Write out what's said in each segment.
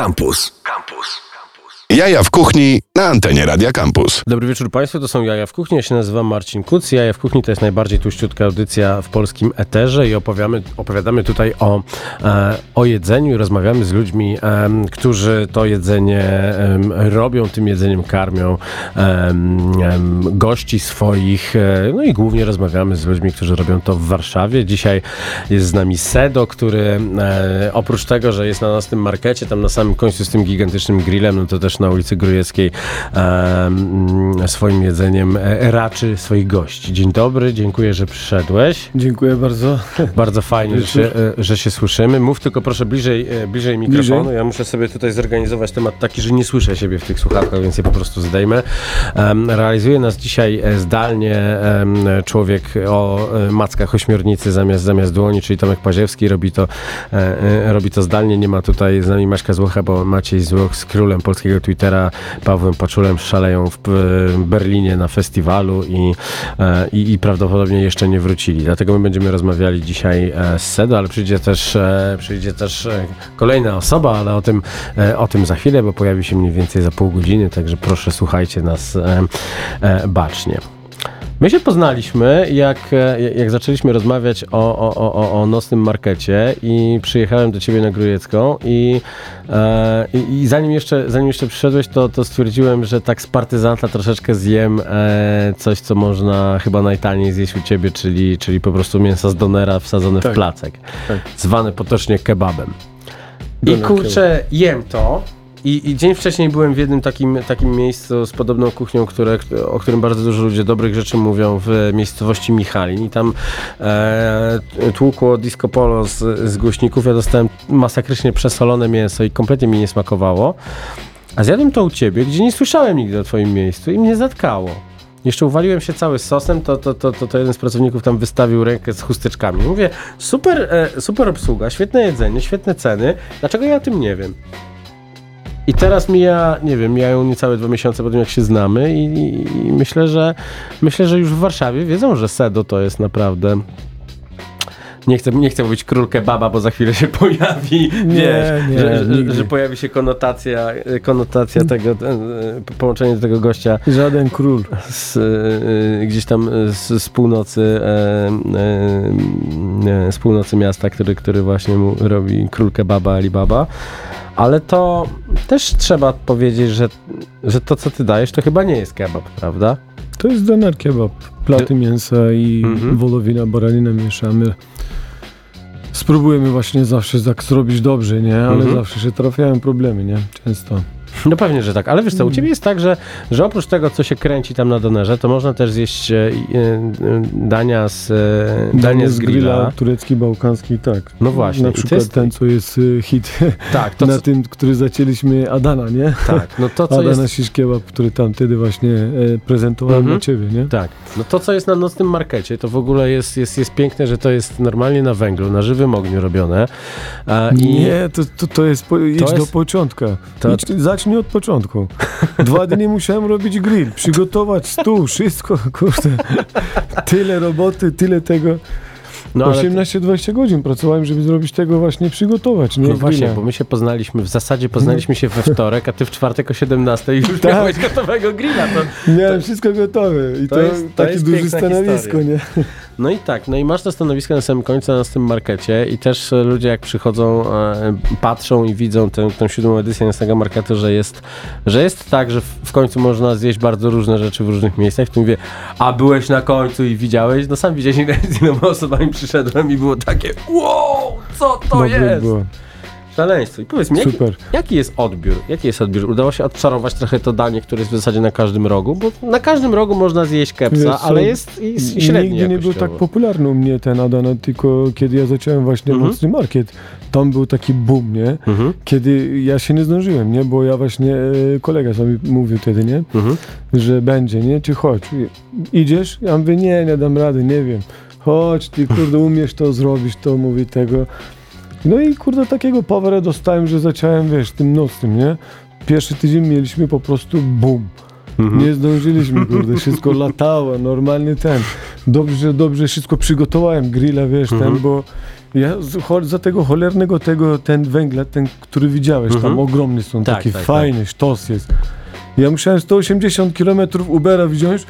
Campus. Campus. Jaja w kuchni na antenie Radia Campus. Dobry wieczór Państwu, to są Jaja w kuchni. Ja się nazywam Marcin Kuc. Jaja w kuchni to jest najbardziej tuściutka audycja w polskim eterze i opowiadamy, opowiadamy tutaj o, e, o jedzeniu i rozmawiamy z ludźmi, e, którzy to jedzenie e, robią, tym jedzeniem karmią gości swoich. No i głównie rozmawiamy z ludźmi, którzy robią to w Warszawie. Dzisiaj jest z nami Sedo, który oprócz tego, że jest na naszym markecie, tam na samym końcu z tym gigantycznym grillem, no to też na ulicy Grujeckiej e, swoim jedzeniem e, raczy swoich gości. Dzień dobry, dziękuję, że przyszedłeś. Dziękuję bardzo. Bardzo fajnie, że się, e, że się słyszymy. Mów tylko proszę bliżej, e, bliżej mikrofonu. Bliżej. Ja muszę sobie tutaj zorganizować temat taki, że nie słyszę siebie w tych słuchawkach, więc je po prostu zdejmę. Realizuje nas dzisiaj zdalnie człowiek o mackach ośmiornicy zamiast, zamiast dłoni, czyli Tomek Paziewski. Robi to, robi to zdalnie. Nie ma tutaj z nami Maćka Złocha, bo Maciej Złoch z królem polskiego Twittera Pawłem Paczulem szaleją w Berlinie na festiwalu i, e, i, i, prawdopodobnie jeszcze nie wrócili. Dlatego my będziemy rozmawiali dzisiaj e, z Sedo, ale przyjdzie też, e, przyjdzie też kolejna osoba, ale o tym, o tym za chwilę, bo pojawi się mniej więcej za pół godziny, także proszę słuchajcie nas bacznie. My się poznaliśmy, jak, jak zaczęliśmy rozmawiać o, o, o, o nocnym markecie i przyjechałem do ciebie na Grujecką i, e, i, zanim, jeszcze, zanim jeszcze przyszedłeś, to, to stwierdziłem, że tak z partyzanta troszeczkę zjem e, coś, co można chyba najtaniej zjeść u ciebie, czyli, czyli po prostu mięso z donera wsadzone tak, w placek, tak. zwane potocznie kebabem. I kurczę, jem to i, I, dzień wcześniej byłem w jednym takim, takim miejscu z podobną kuchnią, które, o którym bardzo dużo ludzie dobrych rzeczy mówią w miejscowości Michalin i tam e, tłukło disco polo z, z głośników. Ja dostałem masakrycznie przesolone mięso i kompletnie mi nie smakowało. A zjadłem to u ciebie, gdzie nie słyszałem nigdy o twoim miejscu i mnie zatkało. Jeszcze uwaliłem się cały sosem, to, to, to, to, to jeden z pracowników tam wystawił rękę z chusteczkami. Mówię, super, e, super obsługa, świetne jedzenie, świetne ceny, dlaczego ja o tym nie wiem? I teraz mija, nie wiem, mijają niecałe dwa miesiące po tym, jak się znamy i, i, myślę, że myślę, że już w Warszawie wiedzą, że Sedo to jest naprawdę nie chcę, nie chcę mówić król kebaba, bo za chwilę się pojawi, nie, wiesz, nie, że, że, że, pojawi się konotacja, konotacja tego, e, połączenie tego gościa. Żaden król. Z, e, gdzieś tam z, z północy, e, z północy miasta, który, który właśnie mu robi król kebaba Alibaba. Ale to też trzeba powiedzieć, że, że to, co ty dajesz, to chyba nie jest kebab, prawda? To jest doner kebab. Platy mięsa i mhm. wołowina, baranina mieszamy. Spróbujemy właśnie zawsze tak zrobić dobrze, nie? Ale mhm. zawsze się trafiają problemy, nie? Często. No pewnie, że tak, ale wiesz co, u ciebie jest tak, że, że oprócz tego, co się kręci tam na donerze, to można też zjeść e, e, dania z, e, dania z grilla. grilla. Turecki, bałkański, tak. No właśnie. Na przykład jest... ten, co jest hit tak, to, na co... tym, który zaczęliśmy Adana, nie? Tak, no to co Adana jest... Shish który tam wtedy właśnie prezentowałem mhm. ciebie, nie? Tak, no to co jest na nocnym markecie, to w ogóle jest, jest, jest piękne, że to jest normalnie na węglu, na żywym ogniu robione. I... Nie, to, to, to jest, po, idź jest... do początku. To... Idź, zacznij od początku. Dwa dni musiałem robić grill, przygotować stół, wszystko, kurde. Tyle roboty, tyle tego. No, 18-20 godzin pracowałem, żeby zrobić tego właśnie, przygotować. Nie? No właśnie, bo my się poznaliśmy, w zasadzie poznaliśmy się we wtorek, a ty w czwartek o 17 już tak. miałeś gotowego grilla. To, Miałem to, wszystko gotowe i to, to jest, to takie duże stanowisko, historia. nie? No i tak, no i masz to stanowisko na samym końcu na tym markecie i też ludzie jak przychodzą, e, patrzą i widzą tę, tę siódmą edycję naszego marketu, że jest, że jest tak, że w końcu można zjeść bardzo różne rzeczy w różnych miejscach, to mówię, a byłeś na końcu i widziałeś? No sam widziałeś, z iloma osobami przyszedłem i było takie, wow, co to Dobre jest? Było. Szaleństwo. I powiedz mi, jaki, jaki, jest odbiór? Jaki jest odbiór? Udało się odczarować trochę to danie, które jest w zasadzie na każdym rogu? Bo na każdym rogu można zjeść kepsa, ale jest, jest średni Nigdy nie był tak popularny u mnie ten Adana, tylko kiedy ja zacząłem właśnie mhm. Mocny Market, tam był taki boom, nie? Mhm. Kiedy ja się nie zdążyłem, nie? Bo ja właśnie, e, kolega sobie mówił wtedy, nie? Mhm. Że będzie, nie? Czy chodź. Idziesz? Ja mówię, nie, nie dam rady, nie wiem. Chodź, ty kurde, umiesz to zrobić, to mówi tego. No i kurde takiego powera dostałem, że zacząłem, wiesz, tym nocnym, nie? Pierwszy tydzień mieliśmy po prostu boom. Mhm. Nie zdążyliśmy, kurde, wszystko latało, normalnie ten. Dobrze, dobrze wszystko przygotowałem, grilla, wiesz, ten, mhm. bo Ja za tego cholernego tego, ten węgla, ten, który widziałeś, mhm. tam ogromny są, tak, taki tak, fajny, tak. sztos jest. Ja musiałem 180 km Ubera wziąć,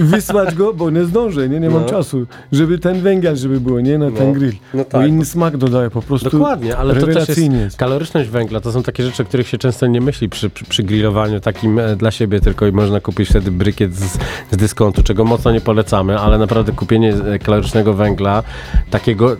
wysłać go, bo nie zdążę, nie, nie mam no. czasu, żeby ten węgiel, żeby było, nie, na no. ten grill. No tak. Bo inny smak dodaje po prostu. Dokładnie, ale to też jest kaloryczność węgla, to są takie rzeczy, o których się często nie myśli przy, przy, przy grillowaniu takim e, dla siebie tylko i można kupić wtedy brykiet z, z dyskontu, czego mocno nie polecamy, ale naprawdę kupienie e, kalorycznego węgla, takiego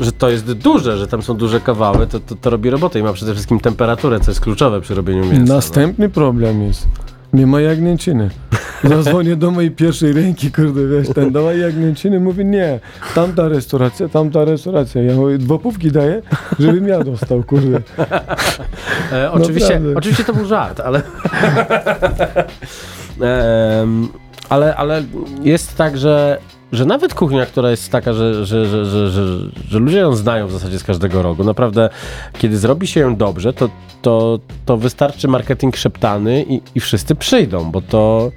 że to jest duże, że tam są duże kawały, to, to, to robi robotę i ma przede wszystkim temperaturę, co jest kluczowe przy robieniu mięsa. No. Następny no. problem jest, nie ma jagnięciny. Zadzwonię do mojej pierwszej ręki, kurde, wiesz, ten dawaj jagnięciny, mówi nie, tamta restauracja, tamta restauracja. Ja mówię, dwopówki daję, żebym ja dostał, kurde. E, oczywiście, oczywiście to był żart, ale... e, ale, ale jest tak, że że nawet kuchnia, która jest taka, że, że, że, że, ludzie ją znają w zasadzie z każdego rogu, naprawdę, kiedy zrobi się ją dobrze, to, to, to wystarczy marketing szeptany i, i wszyscy przyjdą, bo to,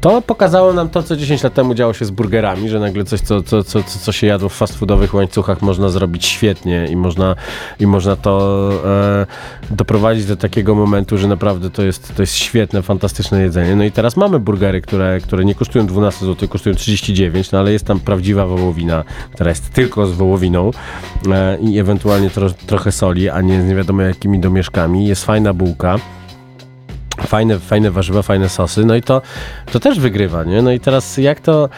to pokazało nam to, co 10 lat temu działo się z burgerami, że nagle coś, co, co, co, co się jadło w fast foodowych łańcuchach można zrobić świetnie i można, i można to e, doprowadzić do takiego momentu, że naprawdę to jest, to jest świetne, fantastyczne jedzenie. No i teraz mamy burgery, które, które nie kosztują 12 zł, kosztują 39, no ale jest tam prawdziwa wołowina, która jest tylko z wołowiną e, i ewentualnie tro, trochę soli, a nie z nie wiadomo jakimi domieszkami. Jest fajna bułka fajne, fajne warzywa, fajne sosy, no i to, to też wygrywa, nie? No i teraz jak to,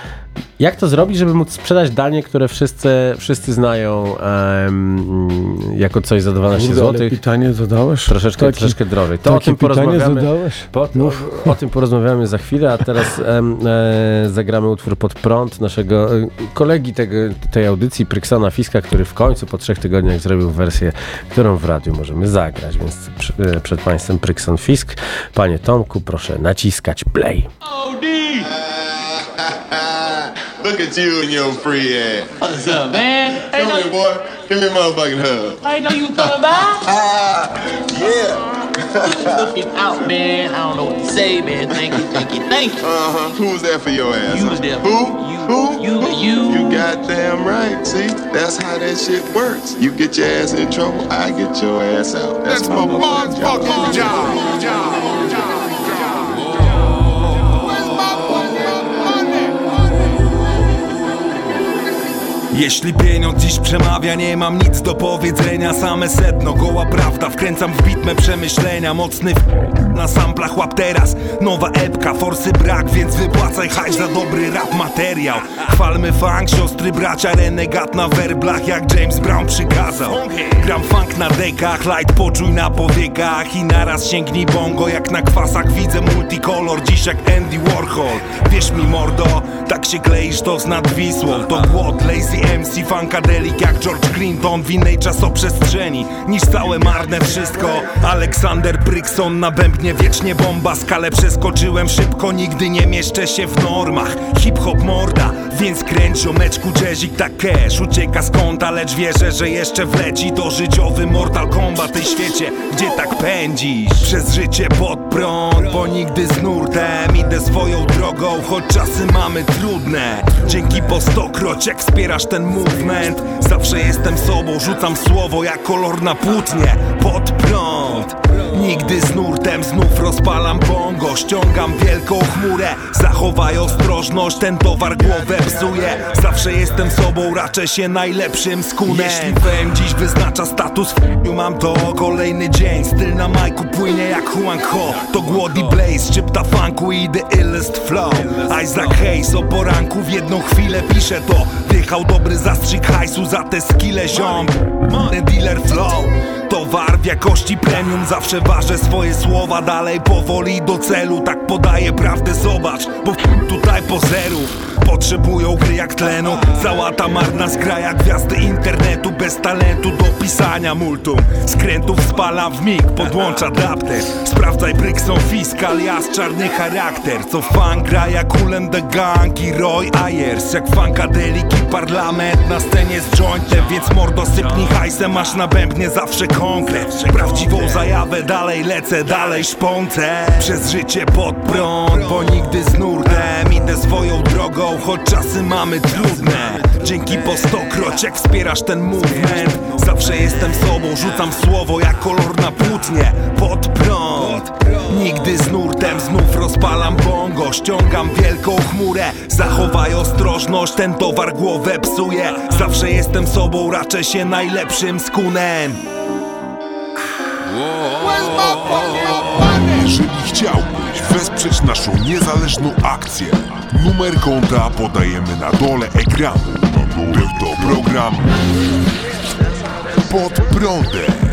jak to zrobić, żeby móc sprzedać danie, które wszyscy, wszyscy znają um, jako coś za 12 zł? Pytanie zadałeś? Troszeczkę, taki, troszeczkę drożej. To o tym porozmawiamy. Po, o, o, tym porozmawiamy za chwilę, a teraz um, e, zagramy utwór pod prąd naszego e, kolegi tego, tej audycji, Pryksona Fiska, który w końcu po trzech tygodniach zrobił wersję, którą w radiu możemy zagrać. Więc przy, e, przed Państwem Prykson Fisk. Panie Tomku, proszę naciskać play. Look at you and your free ass. What's up, man? Come here, boy. Give me a motherfucking hug. I know you coming by. Ah, yeah. looking out, man. I don't know what to say, man. Thank you, thank you, thank you. Uh huh. Who was that for your ass? You was there. Who? You. Who? You. You. You goddamn right. See, that's how that shit works. You get your ass in trouble, I get your ass out. That's, that's my motherfucking job. job. job. job. Jeśli pieniądz dziś przemawia, nie mam nic do powiedzenia. Same sedno, goła prawda, wkręcam w bitme przemyślenia. Mocny w... na samplach łap teraz. Nowa epka, forsy brak, więc wypłacaj hajs za dobry rap materiał. Chwalmy funk, siostry bracia, renegat na werblach Jak James Brown przykazał. Gram funk na dekach, light poczuj na powiekach. I naraz sięgnij bongo, jak na kwasach. Widzę multikolor Dziś jak Andy Warhol. Wierz mi mordo, tak się kleisz to z nad Wisłą To głod, lazy MC Funkadelic jak George Clinton w innej czasoprzestrzeni niż całe marne wszystko. Aleksander Brykson na bębnie wiecznie bomba. Skalę przeskoczyłem szybko, nigdy nie mieszczę się w normach. Hip-hop morda, więc kręć meczku jazzik tak cash. Ucieka z kąta, lecz wierzę, że jeszcze wleci To życiowy Mortal Kombat tej świecie, gdzie tak pędzisz. Przez życie pod prąd, bo nigdy z nurtem. Idę swoją drogą, choć czasy mamy trudne. Dzięki po stokroć, jak wspierasz ten movement. Zawsze jestem sobą, rzucam słowo jak kolor na płótnie. Pod prąd Nigdy z nurtem znów rozpalam bongo. Ściągam wielką chmurę Zachowaj ostrożność, ten towar głowę psuje. Zawsze jestem sobą, raczę się najlepszym skunem Jeśli fame dziś wyznacza status w mam to Kolejny dzień, styl na majku płynie jak Juan Ho. To głody blaze, szczypta funku i the illest flow. Isaac Hayes o poranku w jedną chwilę pisze to. Wjechał dobry zastrzyk hajsu za te skille ziom. Dealer flow Towar w jakości premium. Zawsze ważę swoje słowa Dalej powoli do celu. Tak podaję prawdę, zobacz Bo tutaj pozerów Potrzebują gry jak tlenu. Cała ta marna zgraja Gwiazdy internetu. Bez talentu do pisania multum. Skrętów spalam w mig Podłącza adapter. Sprawdzaj Brykson Fiskal Jas czarny charakter. Co fan gra jak Ulem the Gang I Roy Ayers. Jak funkadelik i parlament Na scenie z jointem Więc mordo sypnij hajsem Masz na bębnie zawsze konkret Prawdziwą zajawę Dalej lecę, dalej szpącę. Przez życie pod prąd Bo nigdy z nurtem. Idę swoją drogą choć czasy mamy trudne. Dzięki po stokroć jak wspierasz ten movement. Zawsze jestem sobą, rzucam słowo jak kolor na płótnie. Pod prąd Nigdy z nurtem. Znów rozpalam bongo Ściągam wielką chmurę. Zachowaj ostrożność, ten towar głowę psuje. Zawsze jestem sobą, raczę się najlepszym skunem Jeżeli chciałbyś wesprzeć naszą niezależną akcję, numer konta podajemy na dole ekranu. Był to program Pod prądem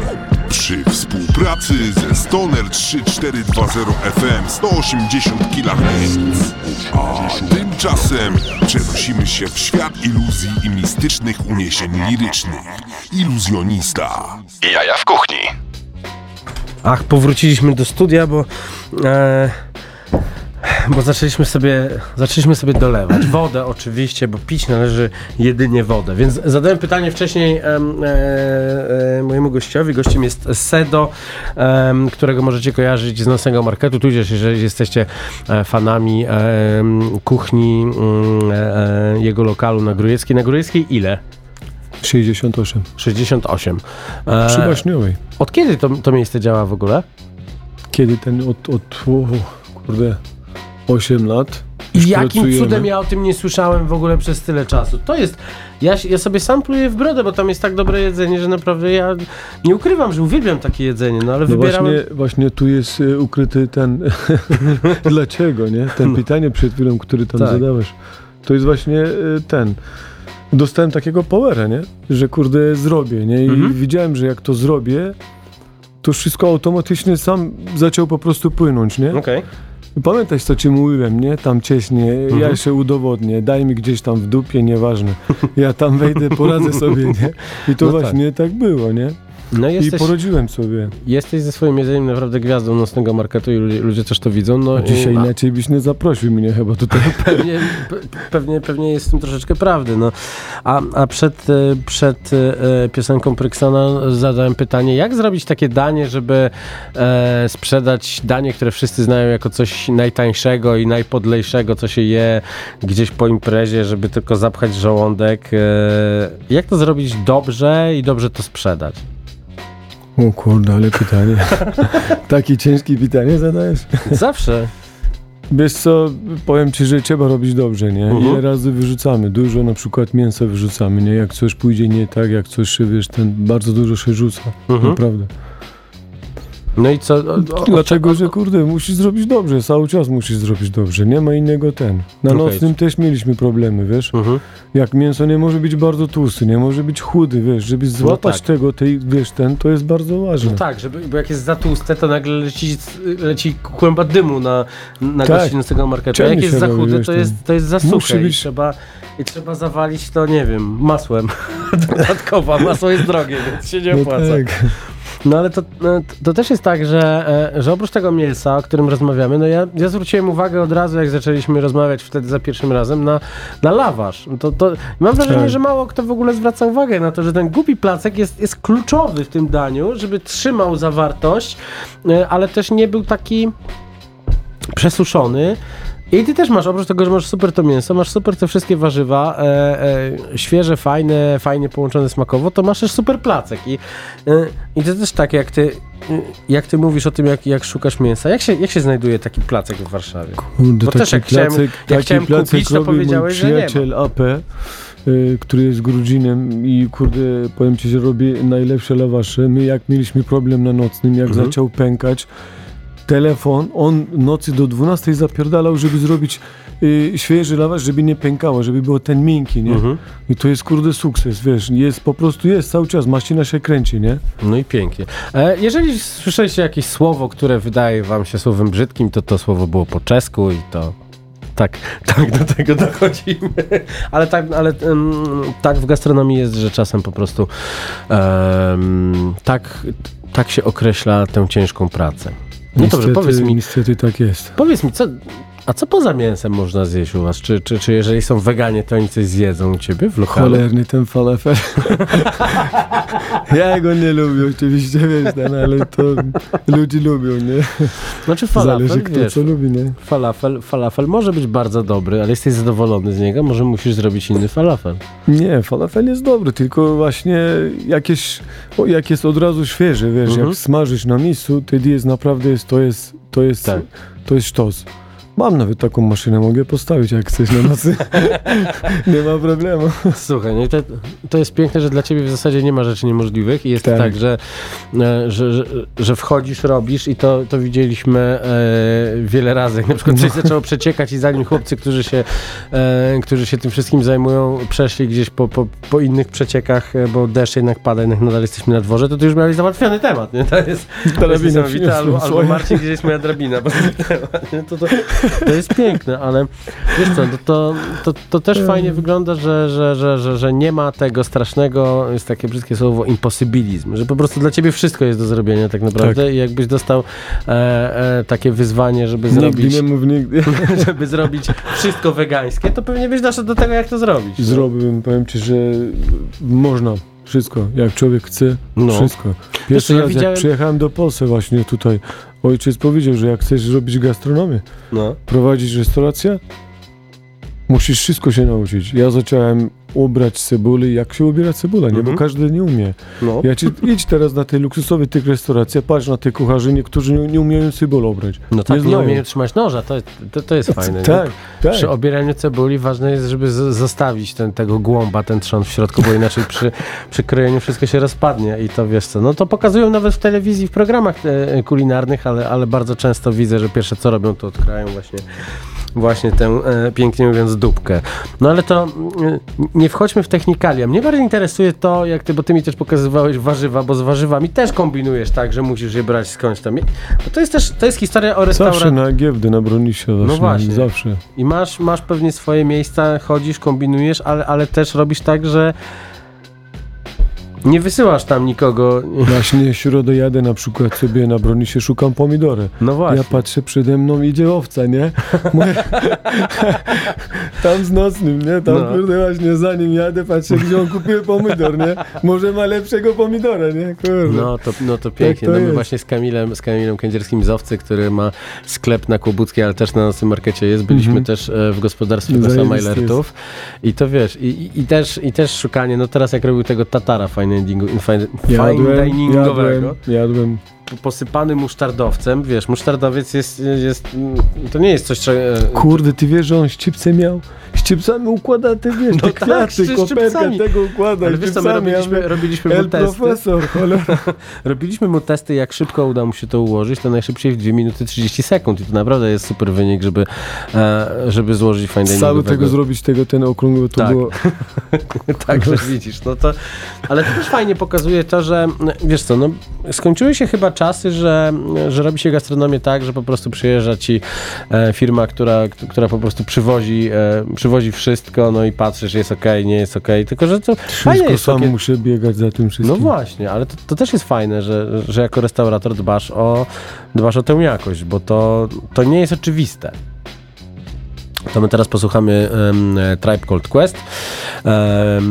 przy współpracy ze Stoner 3420 FM 180 kHz. A tymczasem przenosimy się w świat iluzji i mistycznych uniesień lirycznych. Iluzjonista. Jaja w kuchni. Ach, powróciliśmy do studia, bo. E, bo zaczęliśmy sobie, zaczęliśmy sobie dolewać wodę oczywiście, bo pić należy jedynie wodę. Więc zadałem pytanie wcześniej e, e, mojemu gościowi. Gościem jest Sedo, którego możecie kojarzyć z nocnego marketu, tudzież jeżeli jesteście e, fanami kuchni mm, e, e, jego lokalu na Grujeckiej. Na Grujeckiej ile? 68. 68. E, Przy Baśniowej. od kiedy to, to miejsce działa w ogóle? Kiedy ten od, od o, kurde, 8 lat. I jakim pracujemy. cudem ja o tym nie słyszałem w ogóle przez tyle czasu? To jest. Ja, ja sobie sam pluję w brodę, bo tam jest tak dobre jedzenie, że naprawdę ja nie ukrywam, że uwielbiam takie jedzenie, no ale No wybierałem. właśnie, właśnie tu jest e, ukryty ten. Dlaczego, nie? Ten pytanie przed chwilą, który tam Tak. zadałeś. To jest właśnie e, ten. Dostałem takiego powera, nie? Że kurde zrobię, nie? I Mhm. widziałem, że jak to zrobię, to wszystko automatycznie sam zaczął po prostu płynąć, nie? Okej. Pamiętasz, co ci mówiłem, nie? Tam cieśnie, Mhm. ja się udowodnię, daj mi gdzieś tam w dupie, nieważne. Ja tam wejdę, poradzę sobie, nie? I to No tak. właśnie tak. było, nie? No I jesteś, poradziłem sobie. jesteś ze swoim jedzeniem naprawdę gwiazdą nocnego marketu i ludzie, też to widzą. No, Dzisiaj i- inaczej byś nie zaprosił mnie chyba tutaj. Pewnie, pe, pewnie, pewnie jest w tym troszeczkę prawdy. No. A, a przed, e, przed e, piosenką Pryksona zadałem pytanie, jak zrobić takie danie, żeby e, sprzedać danie, które wszyscy znają jako coś najtańszego i najpodlejszego, co się je gdzieś po imprezie, żeby tylko zapchać żołądek. E, jak to zrobić dobrze i dobrze to sprzedać? O kurde, ale pytanie. Takie ciężkie pytanie zadajesz? Zawsze. Wiesz co, powiem ci, że trzeba robić dobrze, nie? Mhm. Ile razy wyrzucamy? Dużo na przykład mięsa wyrzucamy, nie? Jak coś pójdzie nie tak, jak coś się, wiesz, ten bardzo dużo się rzuca. Mhm. Naprawdę. No i co? O, o, Dlatego, że kurde, musisz zrobić dobrze, cały czas musisz zrobić dobrze, nie ma innego ten. Na Okej. nocnym też mieliśmy problemy, wiesz? Mhm. Jak mięso nie może być bardzo tłusty, nie może być chudy, wiesz, żeby złapać tak. tego, tej, wiesz, ten, to jest bardzo ważne. No tak, żeby, bo jak jest za tłuste, to nagle leci, leci kłęba dymu na, na Tak. gości nocnego marketu. A jak jest za wiesz, to jest, to jest za suche i być- trzeba, i trzeba zawalić to, nie wiem, masłem dodatkowo. Masło jest drogie, więc się nie No opłaca. tak. No ale to, no, to też jest tak, że, e, że oprócz tego mięsa, o którym rozmawiamy, no ja, ja zwróciłem uwagę od razu, jak zaczęliśmy rozmawiać wtedy za pierwszym razem, na, na lawasz. To, to, mam wrażenie, Tak. że mało kto w ogóle zwraca uwagę na to, że ten głupi placek jest, jest kluczowy w tym daniu, żeby trzymał zawartość, e, ale też nie był taki przesuszony. I ty też masz, oprócz tego, że masz super to mięso, masz super te wszystkie warzywa, e, e, świeże, fajne, fajnie połączone smakowo, to masz też super placek. I, e, i to też tak, jak ty, e, jak ty mówisz o tym, jak, jak szukasz mięsa, jak się, jak się znajduje taki placek w Warszawie? Kurde, Bo taki też jak chciałem- placek, jak taki chciałem placek kupić, to powiedziałeś, że nie przyjaciel AP, y, który jest Grudzinem i kurde, powiem ci, że robi najlepsze lawasze. My jak mieliśmy problem na nocnym, jak Mhm. zaczął pękać, telefon, on nocy do 12 zapierdalał, żeby zrobić y, świeży lawasz, żeby nie pękało, żeby było ten miękki, nie? Mhm. I to jest kurde sukces, wiesz, jest po prostu jest cały czas, maszyna się kręci, nie? No i pięknie. E, jeżeli słyszeliście jakieś słowo, które wydaje wam się słowem brzydkim, to to słowo było po czesku i to tak, tak do tego dochodzimy. ale tak, ale em, tak w gastronomii jest, że czasem po prostu em, tak, tak się określa tę ciężką pracę. No dobrze, Niestety- powiedz mi, Niestety tak jest. powiedz mi, co, A co poza mięsem można zjeść u was? Czy, czy, czy jeżeli są weganie, to oni coś zjedzą u ciebie w lokalu? Cholerny ten falafel. ja go nie lubię oczywiście, wiesz, ten, ale to ludzie lubią, nie? Znaczy falafel, Zależy kto wiesz, co lubi, nie? falafel, falafel może być bardzo dobry, ale jesteś zadowolony z niego, może musisz zrobić inny falafel. Nie, falafel jest dobry, tylko właśnie jakieś, o, jak jest od razu świeży, wiesz, Mhm. jak smażysz na miejscu, wtedy jest naprawdę, jest, to jest, to jest, Tak. to jest sztos. Mam nawet taką maszynę, mogę postawić jak chcesz na nocy. nie ma problemu. Słuchaj, no to, to jest piękne, że dla ciebie w zasadzie nie ma rzeczy niemożliwych i jest tak, Tak. że, e, że, że, że wchodzisz, robisz i to, to widzieliśmy e, wiele razy. Jak na przykład coś zaczęło przeciekać i zanim chłopcy, którzy się, e, którzy się tym wszystkim zajmują, przeszli gdzieś po, po, po innych przeciekach, e, bo deszcz jednak pada, jednak nadal jesteśmy na dworze, to ty już miałeś załatwiony temat, nie? To jest, to jest. Albo, albo. Marcin, gdzie jest moja drabina, bo temat, nie? To, to, to jest piękne, ale wiesz co, to, to, to, to też fajnie wygląda, że, że, że, że, że nie ma tego strasznego, jest takie brzydkie słowo, imposybilizm, że po prostu dla ciebie wszystko jest do zrobienia tak naprawdę i jakbyś dostał e, e, takie wyzwanie, żeby Nigdy zrobić, nie mów nigdy. żeby zrobić wszystko wegańskie, to pewnie byś doszedł do tego, jak to zrobić. Zrobiłbym, powiem ci, że można. Wszystko, jak człowiek chce, No. wszystko. Wiesz Pierwszy ja raz widziałem- jak przyjechałem do Polski właśnie tutaj, ojciec powiedział, że jak chcesz robić gastronomię, No. prowadzić restaurację, musisz wszystko się nauczyć. Ja zacząłem ubrać cebulę, jak się ubiera cebula, nie? Mhm. Bo każdy nie umie. No. Ja ci, idź teraz na te luksusowe tych restauracje, patrz na tych kucharzy, niektórzy nie, nie umieją cebulę ubrać. No tak, nie, znają. umieją trzymać noża, to, to, to jest fajne. nie? Tak, tak. Przy obieraniu cebuli ważne jest, żeby zostawić ten, tego głąba, ten trzon w środku, bo inaczej przy, przy krojeniu wszystko się rozpadnie i to wiesz co. No to pokazują nawet w telewizji, w programach e, kulinarnych, ale, ale bardzo często widzę, że pierwsze co robią, to odkrają właśnie właśnie tę, e, pięknie mówiąc, dupkę. No ale to e, nie wchodźmy w technikalia. Mnie bardziej interesuje to, jak ty, bo ty mi też pokazywałeś warzywa, bo z warzywami też kombinujesz tak, że musisz je brać skądś tam. Bo to jest też, to jest historia o Zawsze restauracji. na giełdę, na bronisie. No właśnie. Zawsze. I masz, masz pewnie swoje miejsca, chodzisz, kombinujesz, ale, ale też robisz tak, że nie wysyłasz tam nikogo. Właśnie środę jadę na przykład sobie na bronisie, szukam pomidory. No właśnie. Ja patrzę, przede mną idzie owca, nie? Moje... Tam z nocnym, nie? Tam No. kurde właśnie za nim jadę, patrzę, gdzie on kupił pomidor, nie? Może ma lepszego pomidora, nie? Kurde. No to, no to pięknie. to no my właśnie z Kamilem, z Kamilem Kędzierskim z Owcy, który ma sklep na Kłobuckiej, ale też na naszym markecie jest. Byliśmy Mhm. też e, w gospodarstwie Gosa Zajebisty Majlertów. I to wiesz, i, i, i, też, i też szukanie, no teraz jak robił tego Tatara fine, diningu, fine, fine Jadłem, diningowego. jadłem, jadłem. Posypany musztardowcem. Wiesz, musztardowiec jest, jest to nie jest coś, co... e, Kurde, ty wiesz, że on szczypce miał? Szczypcami układa te, wiesz, No te tak, kwiaty, koperkę tego układa. Ale wiesz co, my robiliśmy, ja robiliśmy mu testy. profesor, cholera. Robiliśmy mu testy, jak szybko uda mu się to ułożyć, to najszybciej w 2 minuty 30 sekund. I to naprawdę jest super wynik, żeby, e, żeby złożyć fine Cały tego zrobić, tego, ten okrągły, to Tak. było... tak, że widzisz, no to, ale to też fajnie pokazuje to, że wiesz co, no skończyły się chyba czasy, że, że robi się gastronomię tak, że po prostu przyjeżdża ci e, firma, która, która po prostu przywozi, e, przywozi wszystko, no i patrzysz, jest okej, nie jest okej, tylko że to Wszystko jest sam takie, muszę biegać za tym no wszystkim. właśnie, ale to, to też jest fajne, że, że jako restaurator dbasz o, dbasz o tę jakość, bo to, to nie jest oczywiste. To my teraz posłuchamy um, Tribe Called Quest. E,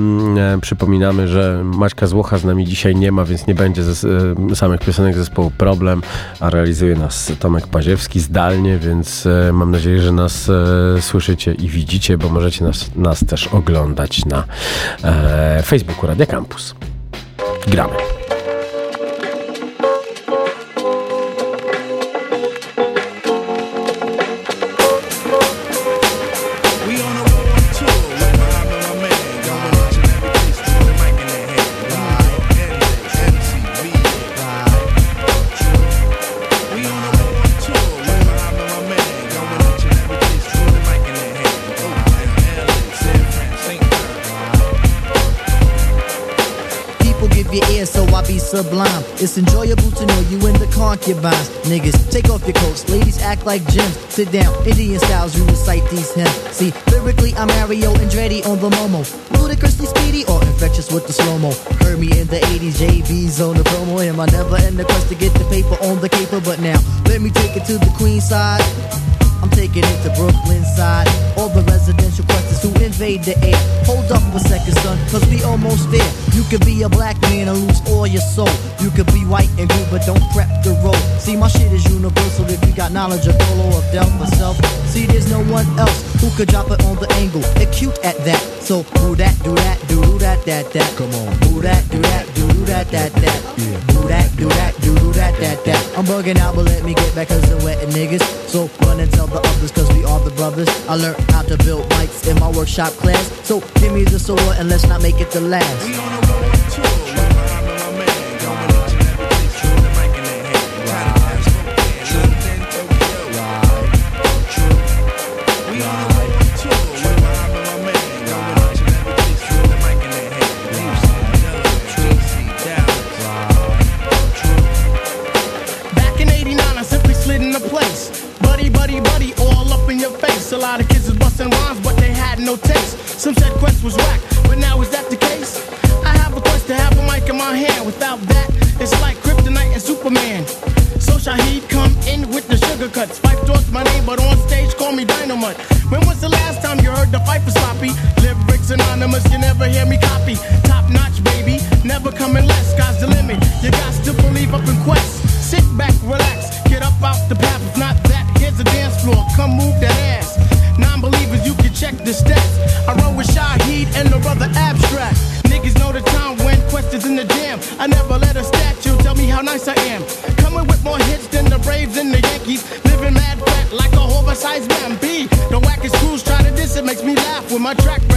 przypominamy, że Maćka Złocha z nami dzisiaj nie ma, więc nie będzie ze, samych piosenek zespołu Problem, a realizuje nas Tomek Paziewski zdalnie, więc mam nadzieję, że nas e, słyszycie i widzicie, bo możecie nas, nas też oglądać na e, Facebooku Radia Campus. Gramy. Sublime. It's enjoyable to know you in the concubines. Niggas, take off your coats. Ladies act like gems. Sit down, Indian styles, you recite these hymns. See, lyrically, I'm Mario Andretti on the Momo. Ludicrously speedy or infectious with the slow mo. Heard me in the 80s, JV's on the promo. Am I never in the quest to get the paper on the caper? But now, let me take it to the queen side. I'm taking it to Brooklyn side. All the residential questions who invade the air. Hold up for a second, son, cause we almost there. You could be a black man and lose all your soul. You could be white and blue, but don't prep the road. See, my shit is universal if you got knowledge of Dolo or Del myself. See, there's no one else who could drop it on the angle. Acute at that. So, do that, do that, do that, that, that. Come on. Do that, do that, do that, that, that. Do that, do that, do do that, that, that. I'm bugging out, but let me get back cause I'm wetting niggas. So, run and tell the others cause we are the brothers. I learned how to build mics in my workshop class. So, give me the sword and let's not make it the last.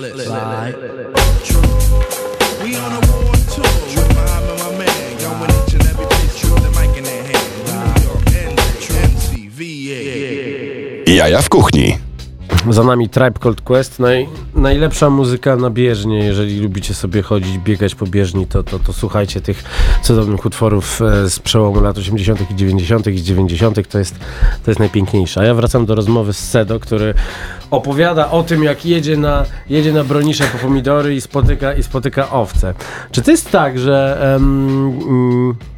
DC, Dallas. We on a world tour with Muhammad, my man. Going each and every place with the mic in their hand. New York, NJ, VA. Jaja w kuchni. Za nami Tribe Called Quest, naj, najlepsza muzyka na bieżnie, jeżeli lubicie sobie chodzić, biegać po bieżni, to, to, to słuchajcie tych cudownych utworów e, z przełomu lat 80. i 90. i z 90. To jest, to jest najpiękniejsze. A ja wracam do rozmowy z Sedo, który opowiada o tym, jak jedzie na, jedzie na bronisze po pomidory i spotyka, i spotyka owce. Czy to jest tak, że... em, mm,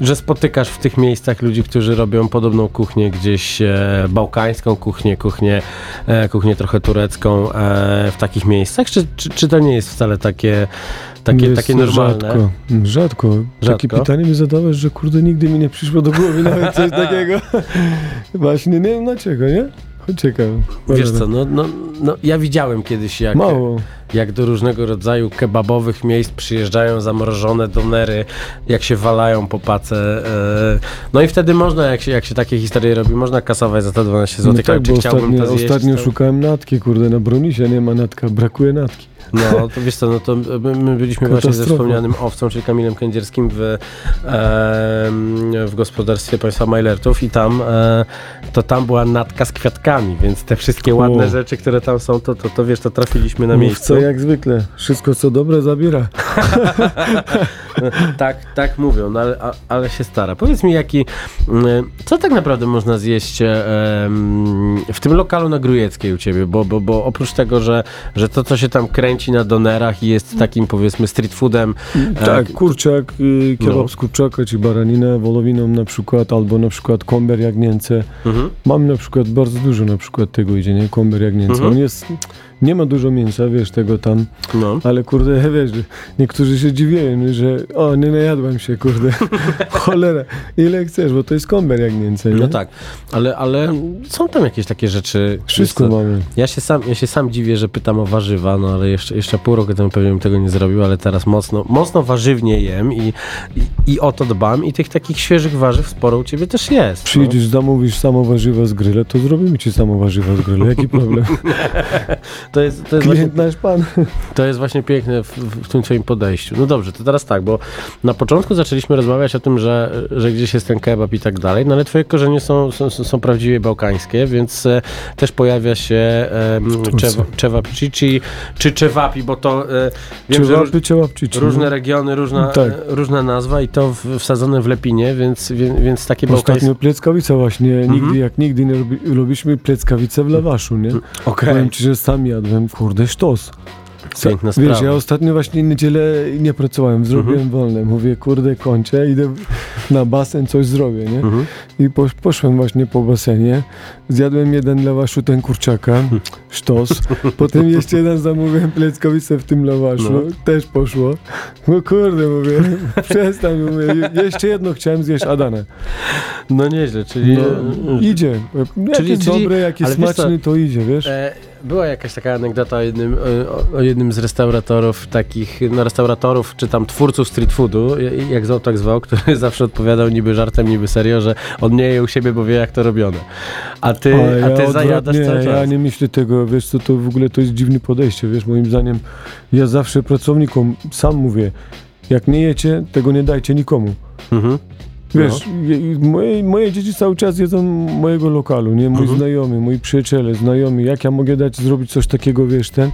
że spotykasz w tych miejscach ludzi, którzy robią podobną kuchnię gdzieś e, bałkańską kuchnię, kuchnię, e, kuchnię trochę turecką e, w takich miejscach? Czy, czy, czy to nie jest wcale takie, takie, Jest takie normalne? Rzadko, rzadko. Takie Rzadko? pytanie mi zadałeś, że kurde nigdy mi nie przyszło do głowy nawet coś takiego. Właśnie nie wiem dlaczego, nie? Ciekawe. Wiesz co, no, no, no ja widziałem kiedyś jak, Mało. Jak do różnego rodzaju kebabowych miejsc przyjeżdżają zamrożone donery, jak się walają po pace. E, no i wtedy można, jak się, jak się takie historie robi, można kasować za to 12 zł, No tak, bo ostatnio, zjeść? ostatnio to... szukałem natki, kurde, na Bronisie nie ma natka, brakuje natki. No, to wiesz co, no to my, my byliśmy właśnie ze wspomnianym owcą, czyli Kamilem Kędzierskim w, em, w gospodarstwie państwa Majlertów i tam e, to tam była natka z kwiatkami, więc te wszystkie ładne O. rzeczy, które tam są, to, to, to wiesz, to trafiliśmy na Mów miejscu. Jak zwykle, wszystko co dobre zabiera. tak, tak mówią, no ale, a, ale się stara. Powiedz mi, jaki, mm, co tak naprawdę można zjeść e, em, w tym lokalu na Grujeckiej u ciebie, bo, bo, bo oprócz tego, że, że to, co się tam kręci na donerach i jest takim, powiedzmy, street foodem, e, Tak, kurczak, y, kebab No. z kurczaka, czy baraninę wołowiną na przykład, albo na przykład komber jagnięce. Mhm. Mam na przykład bardzo dużo na przykład tego idzie, nie? Komber jagnięce. Mhm. On jest, nie ma dużo mięsa, wiesz, tego tam, no. ale kurde, wiesz, że niektórzy się dziwią, że o, nie najadłem się, kurde, cholera, ile chcesz, bo to jest komber jagnięce, nie? No tak, ale, ale są tam jakieś takie rzeczy. Wszystko mamy. Ja się, sam, ja się sam dziwię, że pytam o warzywa, no ale jeszcze, jeszcze pół roku temu pewnie bym tego nie zrobił, ale teraz mocno, mocno warzywnie jem i, i, i o to dbam i tych takich świeżych warzyw sporo u ciebie też jest. no. Przyjdziesz, zamówisz samo warzywa z gryla, to zrobimy ci samo warzywa z gryla, jaki problem? To jest, to jest właśnie nasz pan. To jest właśnie piękne w, w tym twoim podejściu. No dobrze, to teraz tak, bo na początku zaczęliśmy rozmawiać o tym, że, że gdzieś jest ten kebab i tak dalej, no ale twoje korzenie są, są, są prawdziwie bałkańskie, więc e, też pojawia się czewa, czewapcici, czy czewapi, bo to e, wiem, Czewapy, ciałapczyci. różne regiony, różna, Tak. różna nazwa i to w, wsadzone w Lepinie, więc, więc, więc takie Ostatnio bałkańskie... pleckawica właśnie, Mhm. nigdy jak nigdy nie robi, robiliśmy pleckawicę w lawaszu, nie? Okej. Powiem ci, że sam jadłem, kurde, sztos. Piękna Wiesz, sprawa. ja ostatnio właśnie niedzielę nie pracowałem, zrobiłem Mhm. wolne. Mówię, kurde, kończę, idę na basen, coś zrobię, nie? Mhm. I posz, poszłem właśnie po basenie, zjadłem jeden lawaszu, ten kurczaka, sztos. Potem jeszcze jeden zamówiłem pleckawicę w tym lawaszu, No. też poszło. No kurde, mówię, przestań, mówię, Je- jeszcze jedno chciałem zjeść Adanę. No nieźle, czyli... No, idzie. Jak Czyli- dobre, jak jest ale wiesz co, smaczny, to idzie, wiesz? E, Była jakaś taka anegdota o jednym, o, o jednym z restauratorów, takich, no restauratorów, czy tam twórców street foodu, jak zwał tak zwał, który zawsze odpowiadał niby żartem, niby serio, że on nie je u siebie, bo wie jak to robione. A ty, Ale a ty ja zajadasz odwrotnie, cały czas. Ja nie myślę tego, wiesz co, to w ogóle to jest dziwne podejście, wiesz, moim zdaniem ja zawsze pracownikom sam mówię, jak nie jecie, tego nie dajcie nikomu. Mhm. Wiesz, i moje, moje dzieci cały czas jedzą mojego lokalu, nie? Mój Mhm. znajomy, moi przyjaciele, znajomi, jak ja mogę dać, zrobić coś takiego, wiesz, ten...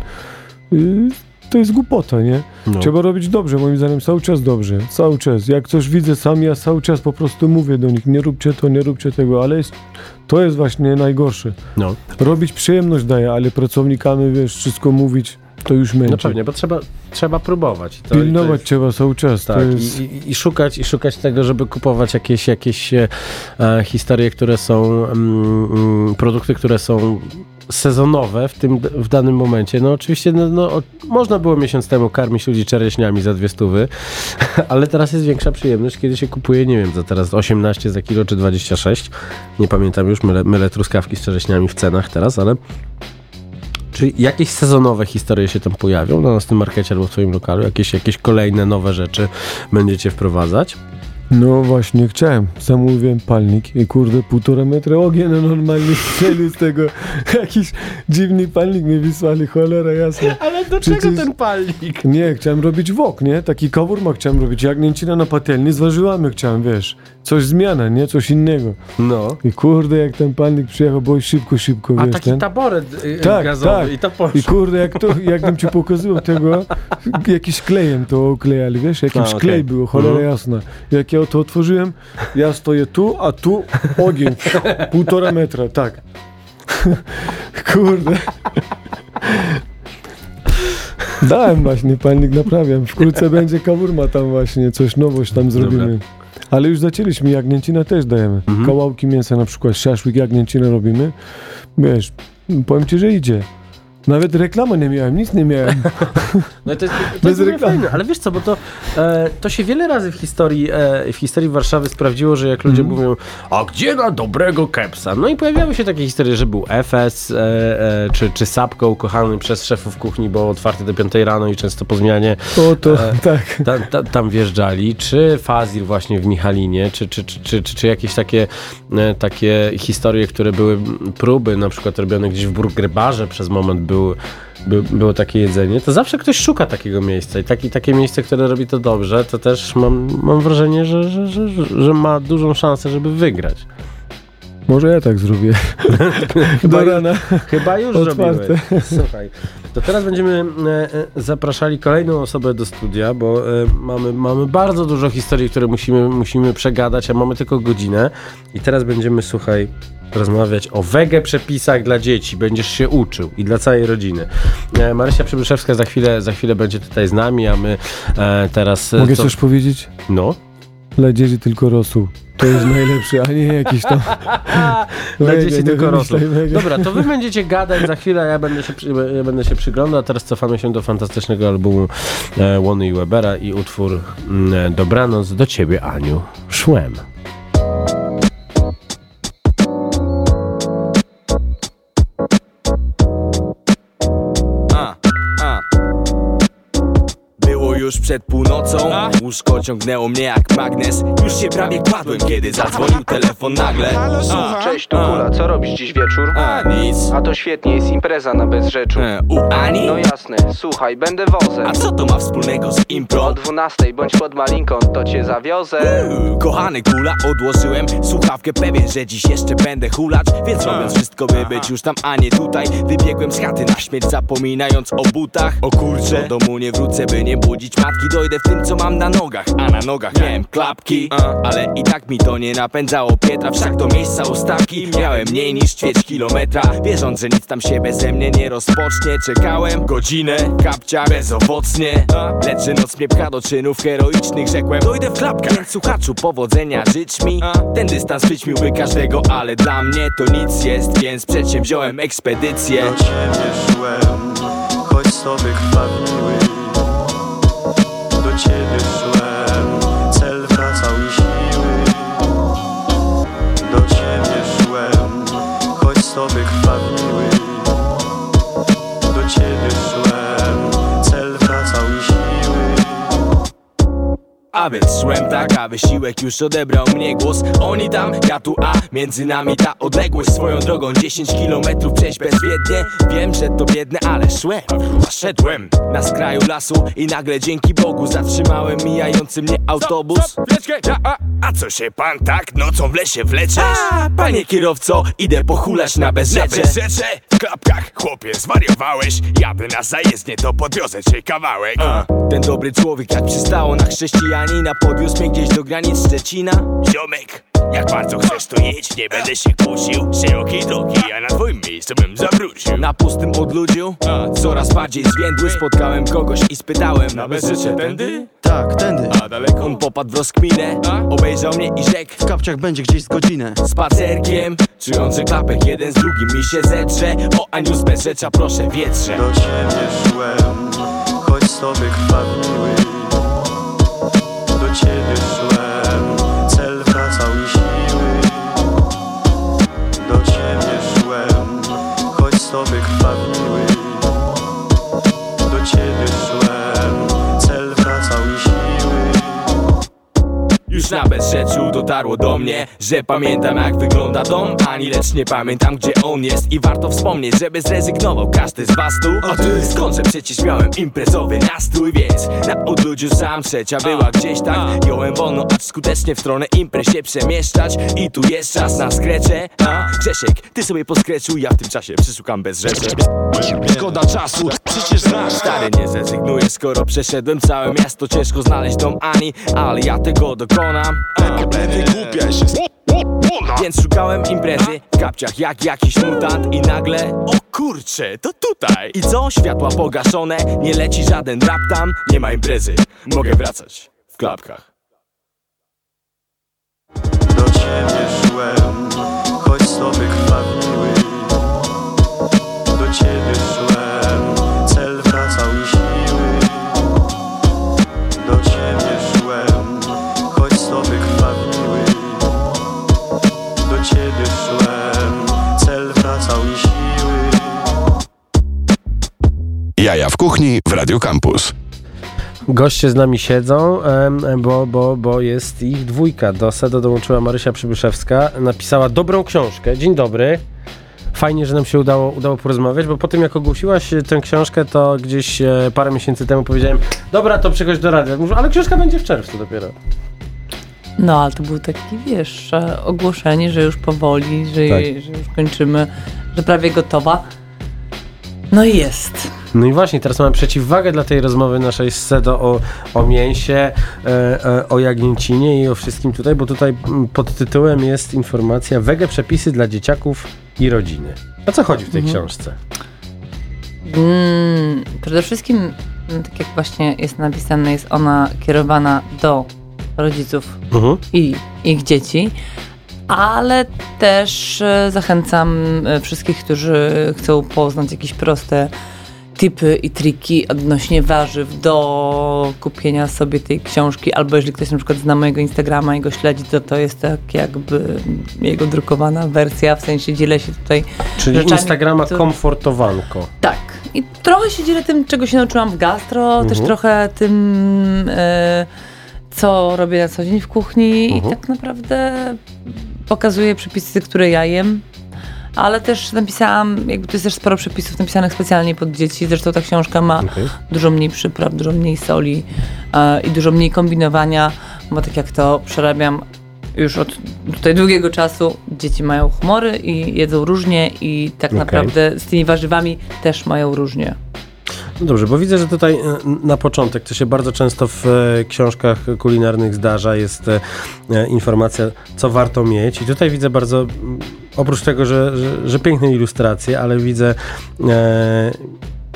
y, to jest głupota, nie? No. Trzeba robić dobrze, moim zdaniem, cały czas dobrze, cały czas. Jak coś widzę sam, ja cały czas po prostu mówię do nich, nie róbcie to, nie róbcie tego, ale jest, to jest właśnie najgorsze. No. Robić przyjemność daje, ale pracownikami, wiesz, wszystko mówić, to już męczy. no pewnie, bo trzeba, trzeba próbować. To, Pilnować to jest- trzeba cały czas, Tak, jest... i, i, i, szukać, i szukać tego, żeby kupować jakieś, jakieś e, e, historie, które są, mm, mm, produkty, które są sezonowe w tym w danym momencie. No oczywiście no, no, można było miesiąc temu karmić ludzi czereśniami za dwie stówy, ale teraz jest większa przyjemność, kiedy się kupuje, nie wiem, za teraz 18 za kilo czy 26. Nie pamiętam już, mylę, mylę truskawki z czereśniami w cenach teraz, ale czy jakieś sezonowe historie się tam pojawią na naszym markecie albo w twoim lokalu? Jakieś, jakieś kolejne nowe rzeczy będziecie wprowadzać? No właśnie, chciałem. Zamówiłem palnik i kurde, półtora metra ogień no normalnie strzelił z tego. Jakiś dziwny palnik mi wysłali, cholera jasna. Ale do Przecież- czego ten palnik? Nie, chciałem robić wok, nie? Taki kawurma chciałem robić, jagnięcina na patelni z warzywami chciałem, wiesz. Coś zmiana, nie? Coś innego. No. I kurde, jak ten palnik przyjechał, bo szybko, szybko, A wiesz, taki ten. taboret y, Tak, gazowy tak. i to poszło. I kurde, jak to, jakbym ci pokazywał tego, jakiś klejem to oklejali, wiesz, jakimś A, klej było, cholera Mhm. jasna. Jak ja to otworzyłem, ja stoję tu, a tu ogień, półtora metra, tak. kurde. Dałem właśnie, palnik naprawiam. Wkrótce będzie kawurma tam właśnie, coś nowość tam zrobimy. Ale już zaczęliśmy, jagnięcina też dajemy. Mhm. Kawałki mięsa na przykład, szaszłyk, jagnięcinę robimy. Wiesz, powiem ci, że idzie. Nawet reklamy nie miałem, nic nie miałem. No to jest, to jest fajne, ale wiesz co, bo to, e, to się wiele razy w historii, e, w historii Warszawy sprawdziło, że jak ludzie Mhm. mówią, a gdzie na dobrego kepsa? No i pojawiały się takie historie, że był FS, e, e, czy, czy Sapko ukochany przez szefów kuchni, bo otwarty do 5 rano i często po zmianie O to, E, tak. tam, tam, tam wjeżdżali, czy Fazir właśnie w Michalinie, czy, czy, czy, czy, czy, czy jakieś takie, e, takie historie, które były mm, próby, na przykład robione gdzieś w Burgerbarze przez moment był, by, było takie jedzenie, to zawsze ktoś szuka takiego miejsca i taki, takie miejsce, które robi to dobrze, to też mam, mam wrażenie, że, że, że, że ma dużą szansę, żeby wygrać. Może ja tak zrobię. Do już- rana. Chyba już Otwarte. zrobiłeś. Słuchaj, to teraz będziemy e, e, zapraszali kolejną osobę do studia, bo e, mamy, mamy bardzo dużo historii, które musimy, musimy przegadać, a mamy tylko godzinę. I teraz będziemy, słuchaj, rozmawiać o wege przepisach dla dzieci. Będziesz się uczył i dla całej rodziny. E, Marysia Przybyszewska za chwilę, za chwilę będzie tutaj z nami, a my e, teraz... e, Mogę co- coś powiedzieć? No. Dla dzieci tylko rosół. To jest najlepsze, a nie jakiś tam... Dla dzieci tylko wege. Dobra, to wy będziecie gadać za chwilę, a ja będę się, ja będę się przyglądał. A teraz cofamy się do fantastycznego albumu e, Łony i Webera i utwór mm, Dobranoc do ciebie, Aniu. Szłem. Przed północą. Łóżko ciągnęło mnie jak magnes. Już się prawie kładłem, kiedy zadzwonił telefon nagle. Cześć, tu Kula, co robisz dziś wieczór? A, nic. A to świetnie, jest impreza na Bezrzeczu. E, U Ani? No jasne, słuchaj, będę wozem. A co to ma wspólnego z O impro? 12 bądź pod malinką, to cię zawiozę. Uuu, Kochany kula, odłożyłem słuchawkę pewien, że dziś jeszcze będę hulać Więc robiąc wszystko by być już tam, a nie tutaj Wybiegłem z chaty na śmierć zapominając o butach. O kurcze, do domu nie wrócę by nie budzić matki Dojdę w tym co mam na nogach, a na nogach miałem klapki. Ale i tak mi to nie napędzało Pietra, wszak do miejsca ustawki Miałem mniej niż ćwierć kilometra. Wierząc, że nic tam się beze mnie nie rozpocznie. Czekałem godzinę, kapcia bezowocnie. Lecz noc mnie pcha do czynów heroicznych Rzekłem, dojdę w klapkach Więc słuchaczu powodzenia życz mi. Ten dystans przyćmiłby każdego, ale dla mnie to nic jest Więc przedsięwziąłem ekspedycję. Do ciebie szłem, choć sobie krwawiły Do ciebie szłem, A więc szłem tak, a wysiłek już odebrał mnie głos. Oni tam, ja tu, a między nami ta odległość Swoją drogą. 10 kilometrów przejść bezwiednie. Wiem, że to biedne, ale szłem, a szedłem Na skraju lasu i nagle dzięki Bogu Zatrzymałem mijający mnie autobus. A, a co się pan tak nocą w lesie wleczesz? A, panie kierowco, idę pochulać na bezrzecze. Na bezrzecze? W klapkach, chłopie, zwariowałeś. Jadę na zajezdnię, to podwiozę cię kawałek. A, ten dobry człowiek jak przystało na chrześcijanina Podwiózł mnie gdzieś do granic Szczecina Ziomek, jak bardzo chcesz to jedź, nie będę się kusił Szerokiej drogi, a na twoim miejscu bym zawrócił Na pustym odludziu, coraz bardziej zwiędły Spotkałem kogoś i spytałem Na bezrzecze tędy? Tak, tędy. A daleko? On popadł w rozkminę, obejrzał mnie i rzekł W kapciach będzie gdzieś z godzinę. Spacerkiem, czując, że klapek jeden z drugim mi się zetrze O Aniu z bezrzecza, proszę wietrze Do ciebie szłem, choć sobie krwawiły Do ciebie szłem, Już na bezrzeczu dotarło do mnie Że pamiętam jak wygląda dom Ani lecz nie pamiętam gdzie on jest. I warto wspomnieć, żeby zrezygnował każdy z was tu. A ty? Skąd, że przecież miałem imprezowy nastrój Więc na odludziu sam trzecia była gdzieś tak. Jąłem wolno, acz skutecznie w stronę imprez się przemieszczać. I tu jest czas na skrecze. A Grzesiek, ty sobie poskreczuj, ja w tym czasie przeszukam bezrzecze Szkoda czasu, przecież znasz Stary nie zrezygnuję, skoro przeszedłem całe miasto. Ciężko znaleźć dom Ani, ale ja tego dokonam Wygłupiaj się Więc szukałem imprezy w kapciach jak jakiś mutant I nagle, o kurcze, to tutaj. I co? Światła pogaszone, nie leci żaden rap tam Nie ma imprezy, mogę wracać w klapkach. Do ciebie szłem, choć sobie krwawiły. Do ciebie szłem, Jaja w kuchni w Radio Campus. Goście z nami siedzą, bo, bo, bo jest ich dwójka. Do SEDO dołączyła Marysia Przybyszewska, napisała dobrą książkę. Dzień dobry. Fajnie, że nam się udało, udało porozmawiać, bo po tym jak ogłosiłaś e, tę książkę, to gdzieś e, parę miesięcy temu powiedziałem, dobra, to przychodź do radia. Mówię, ale książka będzie w czerwcu dopiero. No, ale to był taki, wiesz, e, ogłoszenie, że już powoli, że, Tak. że już kończymy, że prawie gotowa. No i jest. No i właśnie, teraz mamy przeciwwagę dla tej rozmowy naszej z SEDO o, o mięsie, e, e, o jagnięcinie i o wszystkim tutaj, bo tutaj pod tytułem jest informacja Wege przepisy dla dzieciaków i rodziny. O co chodzi w tej Mhm. książce? Mm, przede wszystkim, mm, tak jak właśnie jest napisane, jest ona kierowana do rodziców Mhm. i ich dzieci, ale też e, zachęcam e, wszystkich, którzy chcą poznać jakieś proste tipy i triki odnośnie warzyw do kupienia sobie tej książki, albo jeżeli ktoś na przykład zna mojego Instagrama i go śledzi, to to jest tak jakby jego drukowana wersja, w sensie dzielę się tutaj Czyli rzeczami, Instagrama które- komfortowanko. tak. I trochę się dzielę tym, czego się nauczyłam w gastro, Mhm. też trochę tym, e, co robię na co dzień w kuchni i Mhm. tak naprawdę pokazuję przepisy, które ja jem. Ale też napisałam, jakby to jest też sporo przepisów napisanych specjalnie pod dzieci. Zresztą ta książka ma Okej. dużo mniej przypraw, dużo mniej soli e, i dużo mniej kombinowania, bo tak jak to przerabiam już od tutaj długiego czasu, dzieci mają humory i jedzą różnie i tak Okej. naprawdę z tymi warzywami też mają różnie. No dobrze, bo widzę, że tutaj e, na początek, to się bardzo często w e, książkach kulinarnych zdarza, jest e, informacja, co warto mieć. I tutaj widzę bardzo, oprócz tego, że, że, że piękne ilustracje, ale widzę e,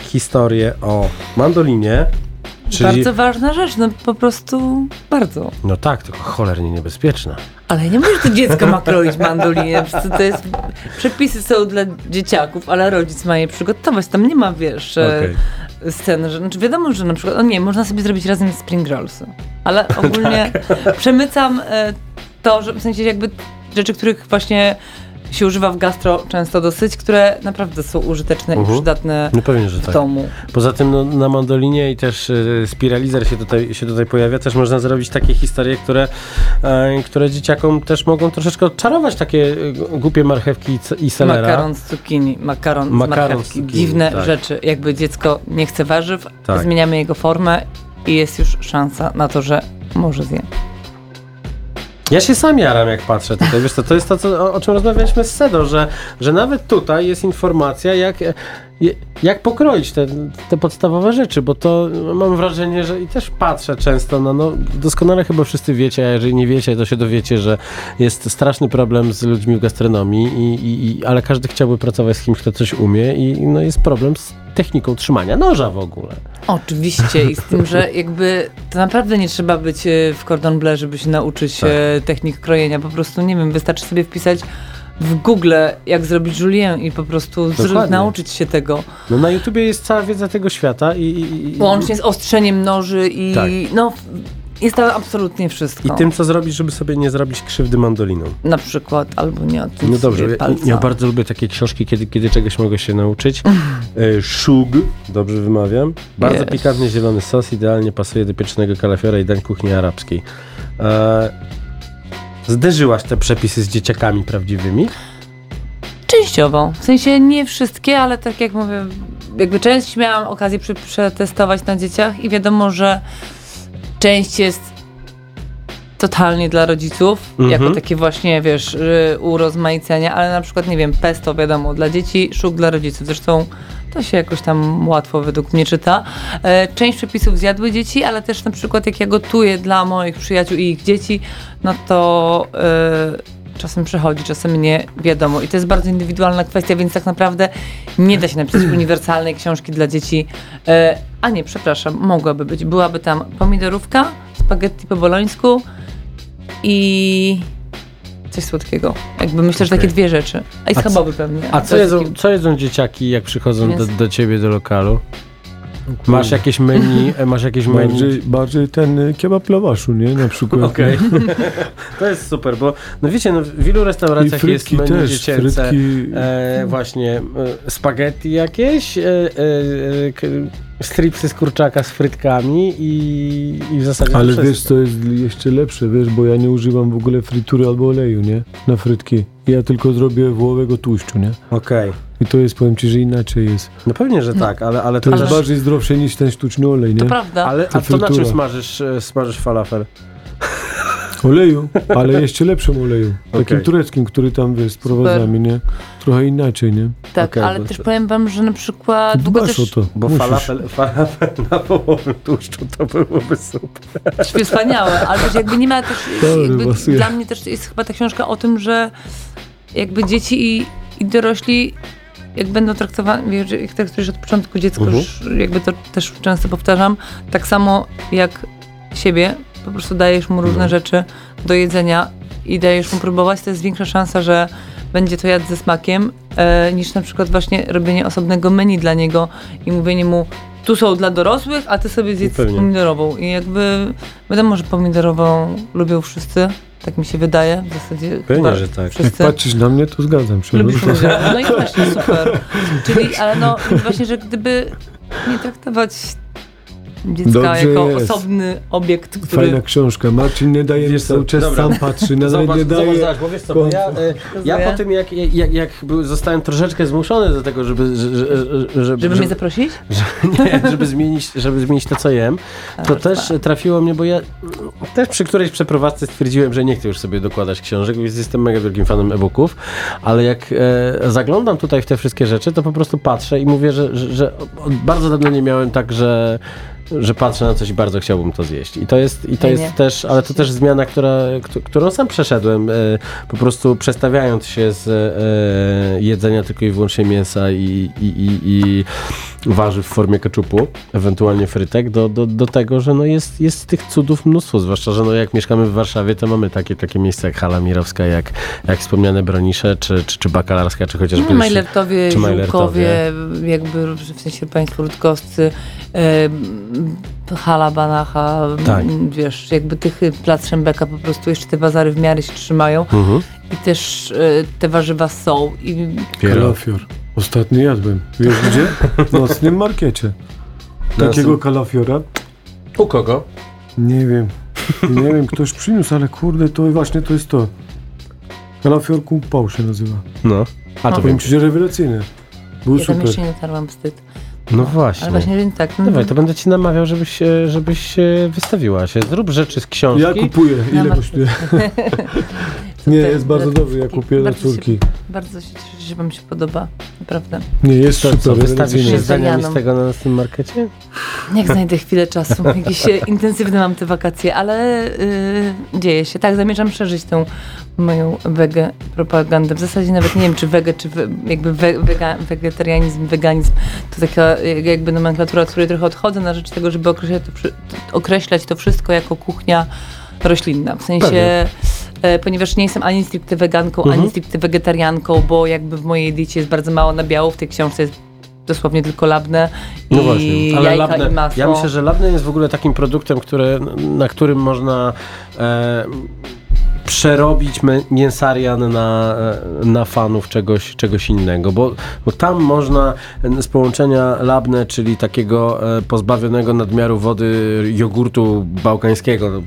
historię o mandolinie. Czyli, Bardzo ważna rzecz, no po prostu bardzo. No tak, tylko cholernie niebezpieczna. Ale nie mówisz, że to dziecko ma kroić mandolinę, to jest, przepisy są dla dzieciaków, ale rodzic ma je przygotować, tam nie ma, wiesz, okay. Scen, że, znaczy wiadomo, że na przykład, o nie, można sobie zrobić razem spring rollsy, ale ogólnie przemycam e, to, że w sensie jakby rzeczy, których właśnie się używa w gastro często dosyć, które naprawdę są użyteczne i Mhm. przydatne No pewnie, że w tak. domu. Poza tym no, na mandolinie i też y, spiralizer się tutaj, się tutaj pojawia, też można zrobić takie historie, które, e, które dzieciakom też mogą troszeczkę odczarować takie y, głupie marchewki i, selera. Makaron z cukinii, makaron, Makaron z z marchewki. cukinii, Dziwne tak. rzeczy. Jakby dziecko nie chce warzyw, Tak. zmieniamy jego formę i jest już szansa na to, że może zje. Ja się sam jaram, jak patrzę tutaj. Wiesz co, to jest to, co, o, o czym rozmawialiśmy z Sedo, że, że nawet tutaj jest informacja, jak, jak pokroić te, te podstawowe rzeczy, bo to mam wrażenie, że i też patrzę często na, no doskonale chyba wszyscy wiecie, a jeżeli nie wiecie, to się dowiecie, że jest straszny problem z ludźmi w gastronomii, i, i, i, ale każdy chciałby pracować z kimś, kto coś umie i no jest problem z techniką trzymania noża w ogóle. Oczywiście i z tym, że jakby to naprawdę nie trzeba być e, w cordon bleu, żeby się nauczyć Tak. e, technik krojenia. Po prostu, nie wiem, wystarczy sobie wpisać w Google, jak zrobić julienne i po prostu zr- nauczyć się tego. No na YouTubie jest cała wiedza tego świata i... i, i Łącznie z ostrzeniem noży i Tak. no, jest tam absolutnie wszystko. I tym, co zrobić, żeby sobie nie zrobić krzywdy mandoliną. Na przykład, albo nie odciąć No dobrze, ja, ja bardzo lubię takie książki, kiedy, kiedy czegoś mogę się nauczyć. E, Szug, dobrze wymawiam. Bardzo Yes. pikantny zielony sos, idealnie pasuje do pieczonego kalafiora i dań kuchni arabskiej. E, zderzyłaś te przepisy z dzieciakami prawdziwymi? Częściowo. W sensie nie wszystkie, ale tak jak mówię, jakby część miałam okazję przetestować na dzieciach i wiadomo, że część jest totalnie dla rodziców, Mhm. jako takie właśnie, wiesz, y, urozmaicenia, ale na przykład, nie wiem, pesto wiadomo, dla dzieci, szuk dla rodziców. Zresztą to się jakoś tam łatwo według mnie czyta. E, Część przepisów zjadły dzieci, ale też na przykład jak ja gotuję dla moich przyjaciół i ich dzieci, no to e, czasem przechodzi, czasem nie wiadomo. I to jest bardzo indywidualna kwestia, więc tak naprawdę nie da się napisać uniwersalnej książki dla dzieci. E, A nie, przepraszam, mogłaby być. Byłaby tam pomidorówka, spaghetti po bolońsku i coś słodkiego. Jakby myślę, że takie dwie rzeczy. A i schabowy pewnie. A co jedzą, taki- co jedzą dzieciaki, jak przychodzą do, do ciebie do lokalu? Masz jakieś menu? Masz jakieś menu? Bardziej, bardziej ten y, kebab lawaszu, nie? Na przykład. Okej. to jest super, bo no wiecie, no, w wielu restauracjach jest menu też, dziecięce. frytki. E, właśnie e, spaghetti jakieś, e, e, e, k- stripsy z kurczaka z frytkami i, i w zasadzie Ale wszystko. wiesz, co jest jeszcze lepsze, wiesz, bo ja nie używam w ogóle fritury albo oleju, nie? Na frytki. Ja tylko zrobię wołowego tłuszczu, nie? Okej. I to jest, powiem ci, że inaczej jest. No pewnie, że tak, ale, ale To to jest też... bardziej zdrowsze niż ten sztuczny olej, nie? To prawda. Ale a to na czym smażysz, e, smażysz falafel? Oleju, ale jeszcze lepszym oleju. Takim tureckim, który tam, wiesz, sprowadzamy, nie? Trochę inaczej, nie? Tak, Okej, ale też to- powiem wam, że na przykład długo Dbasz też o to. Bo musisz. falafel, falafel na połowę tłuszczu to byłoby super. wspaniałe, ale też jakby nie ma też, Dobry, dla mnie też jest chyba ta książka o tym, że jakby dzieci i, i dorośli jak będą traktowani, wiesz, jak traktujesz od początku dziecko, Mhm. już jakby to też często powtarzam, tak samo jak siebie, po prostu dajesz mu różne No. rzeczy do jedzenia i dajesz mu próbować, to jest większa szansa, że będzie to jadł ze smakiem, e, niż na przykład właśnie robienie osobnego menu dla niego i mówienie mu tu są dla dorosłych, a ty sobie zjedz Pewnie. pomidorową. I jakby wiadomo, że pomidorową lubią wszyscy, tak mi się wydaje w zasadzie. Pewnie, chyba że tak. Jak Wszyscy. patrzysz na mnie, to zgadzam się. Lubisz No pomidorową. No i właśnie, super. Czyli, ale no właśnie, że gdyby nie traktować dziecka Dobrze jako jest. osobny obiekt, który... Fajna książka. Marcin nie daje mi cały czas, dobra. sam patrzy, nawet Zobacz, nie daje... zobacz, zobacz, bo wiesz co, bo ja, e, ja po tym jak, jak, jak był, zostałem troszeczkę zmuszony do tego, żeby... że- że- że- Żeby, Żeby mnie zaprosić? że, nie, żeby zmienić, żeby zmienić to, co jem, to też trafiło mnie, bo ja też przy którejś przeprowadzce stwierdziłem, że nie chcę już sobie dokładać książek, więc jestem mega wielkim fanem e-booków, ale jak e, zaglądam tutaj w te wszystkie rzeczy, to po prostu patrzę i mówię, że, że, że bardzo dawno nie miałem tak, że że patrzę na coś i bardzo chciałbym to zjeść. I to jest, i to jest nie. też, ale to też zmiana, która, któ- którą sam przeszedłem, e, po prostu przestawiając się z e, jedzenia tylko i wyłącznie mięsa i, i, i, i warzyw w formie keczupu, ewentualnie frytek, do, do, do tego, że no jest, jest tych cudów mnóstwo, zwłaszcza, że no jak mieszkamy w Warszawie, to mamy takie, takie miejsca jak Hala Mirowska, jak, jak wspomniane Bronisze, czy, czy, czy Bakalarska, czy chociażby... No, Majlertowie, czy Żółkowie, jakby w sensie Państwo Ludkowscy, e, Hala Banacha, Tak. wiesz, jakby tych y, plac Szembeka po prostu jeszcze te bazary w miarę się trzymają Mhm. i też e, te warzywa są i Kalafior. Ostatnio jadłem. Wiesz gdzie? W nocnym markecie. Takiego kalafiora. U kogo? Nie wiem. Nie wiem, ktoś przyniósł, ale kurde, to właśnie to jest to. Kalafior Kung Pao się nazywa. No. A to Powiem wiem. ci, że rewelacyjny. Był ja super. jeszcze nie dotarłam wstyd. No właśnie. Ale właśnie, tak. no, Dawaj, to będę ci namawiał, żebyś, się- żebyś wystawiła się. Zrób rzeczy z książki. Ja kupuję. Ile kosztuje? Nie, jest bardzo dobry. Ja kupię dla bardzo się- córki. Bardzo się cieszę, że wam się podoba. Naprawdę. Nie, jest To super. co, wystawisz się zdaniami z tego na naszym markecie? Jak znajdę chwilę czasu. Jakieś intensywne mam te wakacje, ale y, dzieje się. Tak, zamierzam szerzyć tą moją wege propagandę. W zasadzie nawet nie wiem, czy wege, czy we, jakby we, wega, wegetarianizm, weganizm to taka jak- jakby nomenklatura, od której trochę odchodzę na rzecz tego, żeby określać to, określać to wszystko jako kuchnia roślinna. W sensie, Pewnie. E, ponieważ nie jestem ani stricte weganką, Mhm. ani stricte wegetarianką, bo jakby w mojej diecie jest bardzo mało nabiału, w tej książce jest dosłownie tylko labne No i właśnie, ale jajka labne, i masło. ja myślę, że labne jest w ogóle takim produktem, który, na którym można e, przerobić mięsarian na, e, na fanów czegoś, czegoś innego, bo, bo tam można e, z połączenia labne, czyli takiego e, pozbawionego nadmiaru wody jogurtu bałkańskiego, no,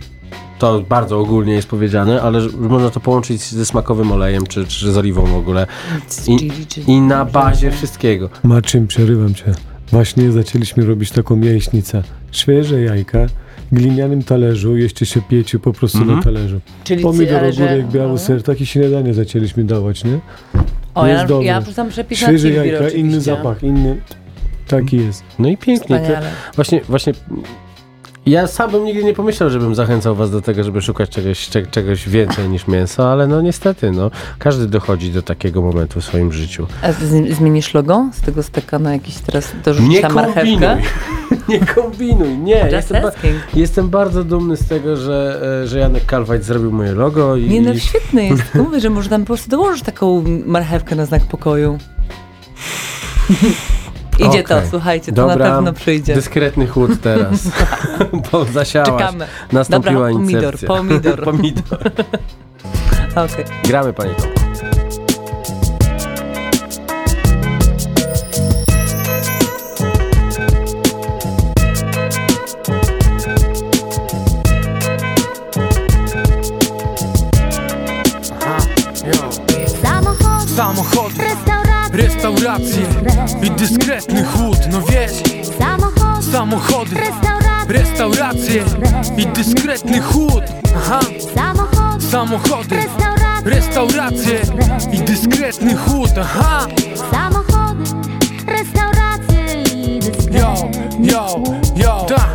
to bardzo ogólnie jest powiedziane, ale można to połączyć ze smakowym olejem, czy, czy z oliwą w ogóle. I, i na bazie wszystkiego. Marcin, przerywam cię. Właśnie zaczęliśmy robić taką mięśnicę. Świeże jajka, w glinianym talerzu, jeszcze się pieci po prostu Mhm. na talerzu. Czyli Pomidor, ogórek, biały ser, takie śniadanie zaczęliśmy dawać, nie? O, Jest ja, dobre. ja wrzucam przepis na Świeże jajka, inny oczywiście. zapach, inny... Taki jest. No i pięknie. Właśnie, właśnie ja sam bym nigdy nie pomyślał, żebym zachęcał was do tego, żeby szukać czegoś, cze, czegoś więcej niż mięso, ale no niestety, no, każdy dochodzi do takiego momentu w swoim życiu. A z, zmienisz logo z tego steka na jakiś teraz dorzucisz tam marchewkę? nie kombinuj, nie. Jestem, ba- jestem bardzo dumny z tego, że, e, że Janek Kalwajt zrobił moje logo i... Nie no, świetny jest. Mówię, że może tam po prostu dołożysz taką marchewkę na znak pokoju. Idzie to, Okej. słuchajcie, to Dobra, na pewno przyjdzie. Dyskretny chłód teraz, bo zasiałaś. Czekamy. Nastąpiła Dobra, pomidor, pomidor. pomidor. Okej. Gramy, panie Tomku. Restauracje, i dyskretny chłód, no wiesz. Samochody, restauracje, i dyskretny chłód. Aha, samochody, restauracje, i dyskretny chłód. Aha, samochody, restauracje i yo, dyskretny yo, yo Ta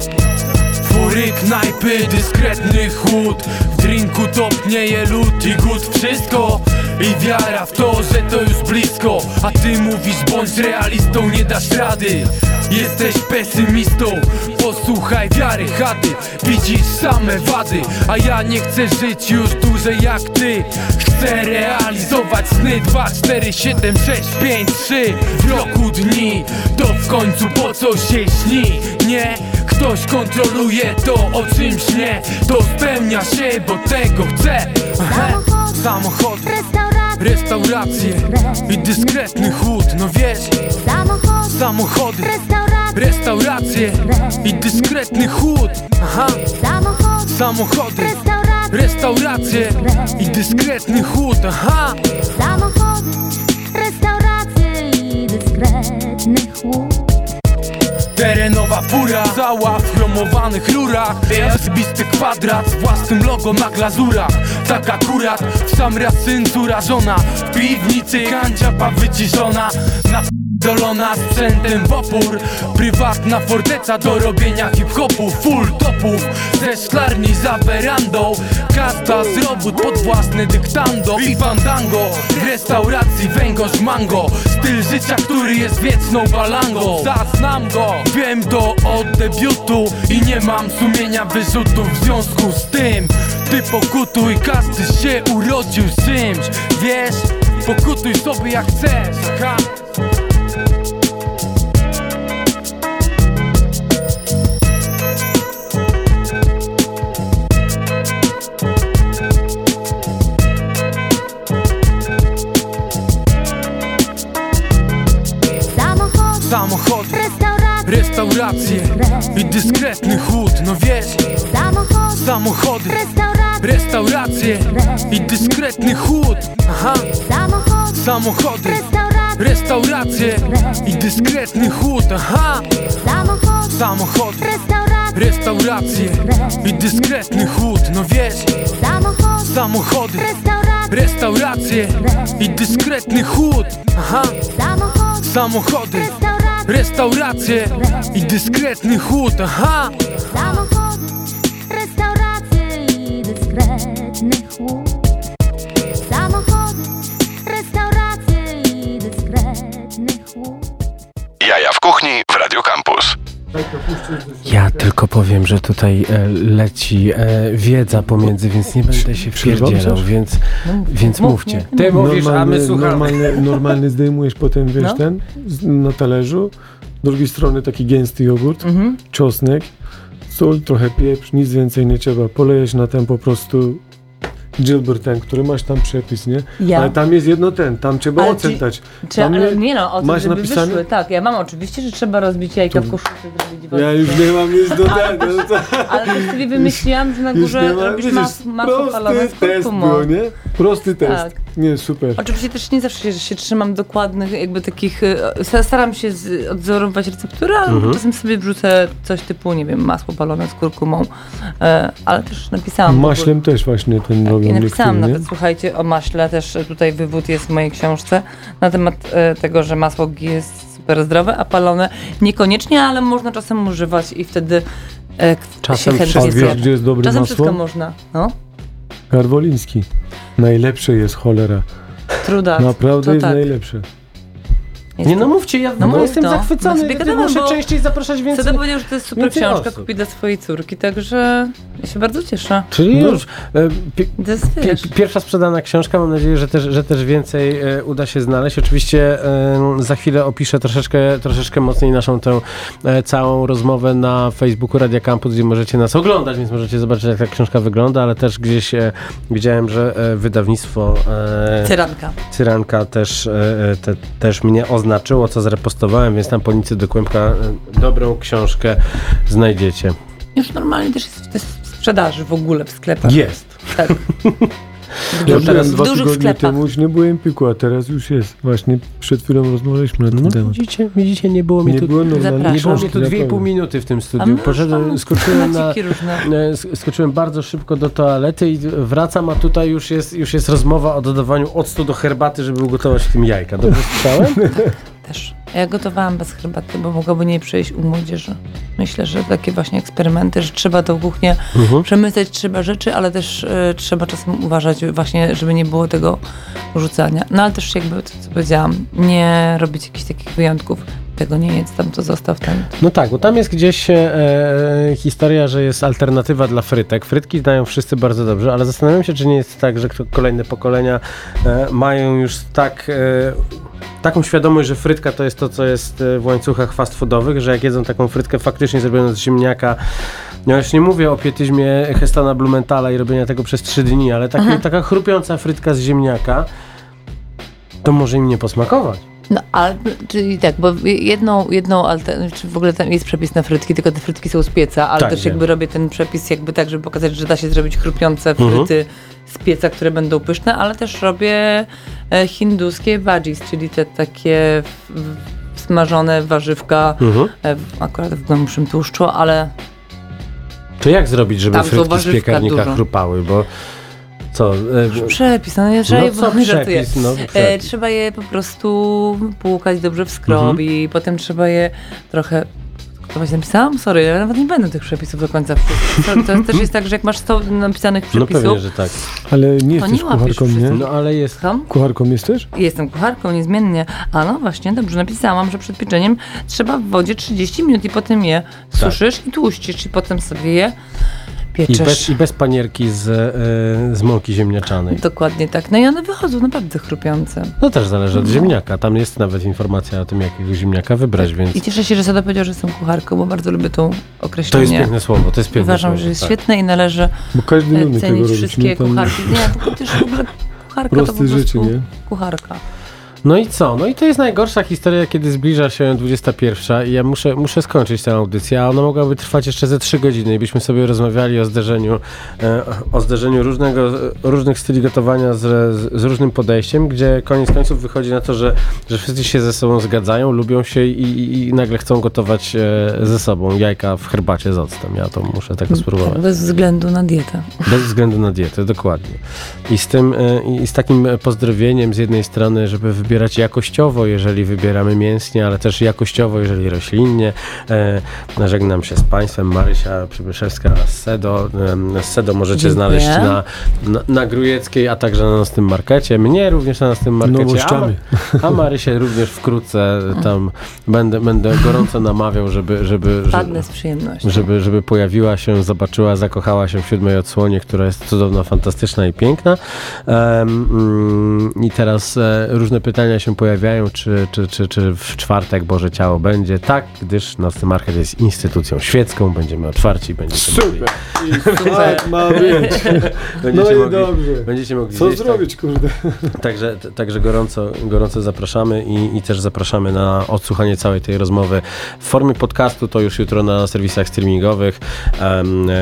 Fury, knajpy, dyskretny chłód. W drinku topnieje lód i głód. Wszystko i wiara w to, że to już blisko. A ty mówisz bądź realistą, nie dasz rady. Jesteś pesymistą, posłuchaj wiary chady Widzisz same wady, a ja nie chcę żyć już dłużej jak ty. Chcę realizować sny 2, 4, 7, 6, 5, 3 W roku dni, to w końcu po co się śni? Nie, ktoś kontroluje to o czym śnię To spełnia się, bo tego chcę. Samochody, Samochody, restauracje, restauracje i dyskretny chłód, no wiesz. Samochody, Samochody, restauracje, restauracje i dyskretny chłód. Aha, Samochody, samochody, restauracje, restauracje i dyskretny chłód. Aha, samochody, restauracje i dyskretny chłód. Terenowa fura. Cała w chromowanych rurach. Zbisty kwadrat z własnym logo na glazurach. Tak akurat w sam raz syn żona. W piwnicy kanciapa wyciszona Dolona sprzętem w opór Prywatna forteca do robienia hip-hopu Full topów. Ze szklarni za werandą. Kasta z robót pod własne dyktando. I fandango w restauracji węgorz mango. Styl życia, który jest wieczną balangą. Zaznam go, wiem to od debiutu I nie mam sumienia wyrzutów w związku z tym. Ty pokutuj, każdy się urodził z czymś. Wiesz, pokutuj sobie jak chcesz. Ha. Samochody, restauracje, restauracje i dyskretny chłód No wiesz, samochody, samochody, restauracje, i dyskretny chłód. Aha, samochody, restauracje, i dyskretny chłód. Aha, samochody, restauracje, i dyskretny chłód No wiesz, samochody, restauracje, i dyskretny chłód. Aha, samochody, restauracje, i dyskretny chłód Aha, samochody, restauracje i dyskretny chłód. Samochody, restauracje i dyskretny chłód. Jaja w kuchni w Radio Campus. Tylko powiem, że tutaj e, leci e, wiedza pomiędzy, więc nie będę się wpierdzielał, więc, więc mówcie. Ty mówisz, a my słuchamy. Normalny, normalny zdejmujesz potem, wiesz, No. ten z, na talerzu. Z drugiej strony taki gęsty jogurt, Mhm. czosnek, sól, trochę pieprz, nic więcej nie trzeba. Polejesz na ten po prostu Gilbert ten, który masz tam przepis, nie? Ja. Ale tam jest jedno ten, tam trzeba Ale ocen ci- dać. Czy, Tam ale nie no, o tym, masz żeby napisane? wyszły. Tak, ja mam oczywiście, że trzeba rozbić jajka w koszulce, zrobić Ja już nie mam nic do tego. no Ale też sobie wymyśliłam, że na górze robisz mas, masło palone z Prosty test kurkumą. nie? Prosty test. Tak. Nie, super. Oczywiście też nie zawsze się, się trzymam dokładnych, jakby takich. e, sta- Staram się z, odzorować recepturę, ale Mhm. czasem sobie wrzucę coś typu, nie wiem, masło palone z kurkumą. E, ale też napisałam. Maślem też właśnie ten robią I napisałam nie? nawet, słuchajcie, o maśle też tutaj wywód jest w mojej książce na temat e, tego, że masło jest super zdrowe, a palone niekoniecznie, ale można czasem używać i wtedy e, Czasem się chętnie A wiesz, zje. gdzie jest dobre Czasem masło? wszystko można. No, Garwoliński. Najlepsze jest cholera. truda. Naprawdę to jest tak. Najlepsze. Nie no mówcie, ja No no, jestem to. zachwycony, No gadamy, muszę bo- częściej zapraszać więcej. Wtedy powiedział, że to jest super książka, osób. kupi dla swojej córki, także ja się bardzo cieszę. Czyli No. już. E, pi- To jest, pi- wiesz, pierwsza sprzedana książka, mam nadzieję, że też, że też więcej e, uda się znaleźć. Oczywiście e, za chwilę opiszę troszeczkę, troszeczkę mocniej naszą tę e, całą rozmowę na Facebooku Radia Campus, gdzie możecie nas oglądać, więc możecie zobaczyć, jak ta książka wygląda, ale też gdzieś e, widziałem, że e, wydawnictwo e, tyranka. Cyranka też, te, też mnie oznaczyło, co zrepostowałem, więc tam po Nicy do Kłębka e, dobrą książkę znajdziecie. Już normalnie też jest w sprzedaży w ogóle w sklepach. Jest. Tak. Ja byłem w dwa dużych tygodnie sklepach. temu, już nie było Empiku, a teraz już jest. Właśnie przed chwilą rozmawialiśmy na ten No, temat. widzicie, widzicie, nie było mnie Nie tu, było Zapraszam. nie było mnie tu dwie i pół naprawdę. minuty w tym studiu. my Poszedłem, tam skoczyłem na, e, sk- skoczyłem bardzo szybko do toalety i wracam, a tutaj już jest, już jest rozmowa o dodawaniu octu do herbaty, żeby ugotować w tym jajka. Dobrze słyszałem? Też. Ja gotowałam bez herbaty, bo mogłoby nie przejść u młodzieży. Myślę, że takie właśnie eksperymenty, że trzeba tą kuchnię Mhm. przemyśleć, trzeba rzeczy, ale też e, trzeba czasem uważać właśnie, żeby nie było tego rzucania. No ale też jakby to, co powiedziałam, nie robić jakichś takich wyjątków. Tego nie jedz, tam to zostaw tam. No tak, bo tam jest gdzieś e, historia, że jest alternatywa dla frytek. Frytki znają wszyscy bardzo dobrze, ale zastanawiam się, czy nie jest tak, że kolejne pokolenia e, mają już tak, e, taką świadomość, że frytka to jest to, co jest e, w łańcuchach fast foodowych, że jak jedzą taką frytkę faktycznie zrobioną z ziemniaka, no już nie mówię o pietyzmie Hestona Blumenthala i robienia tego przez trzy dni, ale taki, taka chrupiąca frytka z ziemniaka, to może im nie posmakować. No, ale, czyli tak, bo jedną, jedną alter- czy w ogóle tam jest przepis na frytki, tylko te frytki są z pieca, ale Tak, też wiem. jakby robię ten przepis jakby tak, żeby pokazać, że da się zrobić chrupiące Mhm. fryty z pieca, które będą pyszne, ale też robię e, hinduskie veggies, czyli te takie smażone warzywka, Mhm. e, akurat w głębszym tłuszczu, ale To jak zrobić, żeby frytki z piekarnika dużo. chrupały, bo co? E, Przepis, no nie trzeba No je, co żartuję. przepis, no e. Trzeba je po prostu płukać dobrze w skrobi, Mhm. potem trzeba je trochę to właśnie napisałam? Sorry, ja nawet nie będę tych przepisów do końca. To, to też jest tak, że jak masz 100 napisanych no przepisów, pewnie, że tak. Ale nie To jesteś nie kucharką, nie? No ale jest... Słucham? Kucharką jesteś? Jestem kucharką niezmiennie. A no właśnie, dobrze napisałam, że przed pieczeniem trzeba w wodzie 30 minut i potem je suszysz i tłuścisz i potem sobie je I pieczesz. bez, I bez panierki z, e, z mąki ziemniaczanej. Dokładnie tak. No i one wychodzą naprawdę chrupiące. No też zależy od ziemniaka. Tam jest nawet informacja o tym, jakiego ziemniaka wybrać, więc I cieszę się, że Sada powiedział, że jestem kucharką, bo bardzo lubię tą to określenie. jest piękne słowo. To jest piękne Uważam, słowo, że jest tak. świetne i należy Bo każdy e, tego cenić robić. wszystkie nie? Tam kucharki. Nie, to też w ogóle kucharka to po prostu rzeczy, nie? kucharka. No i co? No i to jest najgorsza historia, kiedy zbliża się 21 i ja muszę, muszę skończyć tę audycję, a ona mogłaby trwać jeszcze ze 3 godziny i byśmy sobie rozmawiali o zderzeniu, e, o zderzeniu różnego, różnych styli gotowania z, z, różnym podejściem, gdzie koniec końców wychodzi na to, że, że wszyscy się ze sobą zgadzają, lubią się i, i, i nagle chcą gotować e, ze sobą jajka w herbacie z octem. Ja to muszę tego spróbować. Bez względu na dietę. Bez względu na dietę, dokładnie. I z tym, e, i z takim pozdrowieniem z jednej strony, żeby wybierać jakościowo, jeżeli wybieramy mięsnie, ale też jakościowo, jeżeli roślinnie. E, żegnam się z Państwem. Marysia Przybyszewska z SEDO. E, SEDO możecie Dziękuję. znaleźć na, na, na Grujeckiej, a także na naszym markecie. Mnie również na naszym markecie. Nowościami. A, a Marysię również wkrótce tam będę, będę gorąco namawiał, żeby, żeby, Padnę z przyjemnością. żeby, żeby pojawiła się, zobaczyła, zakochała się w siódmej odsłonie, która jest cudowna, fantastyczna i piękna. Mm, I teraz e, różne pytania się pojawiają, czy, czy, czy, czy w czwartek Boże Ciało będzie. Tak, gdyż Nocny Market jest instytucją świecką, będziemy otwarci, będziecie mogli, Tak ma być. będziecie, No i mogli, dobrze. będziecie mogli Co tak. zrobić, kurde? Także, także gorąco, gorąco zapraszamy i, i też zapraszamy na odsłuchanie całej tej rozmowy w formie podcastu, to już jutro na serwisach streamingowych.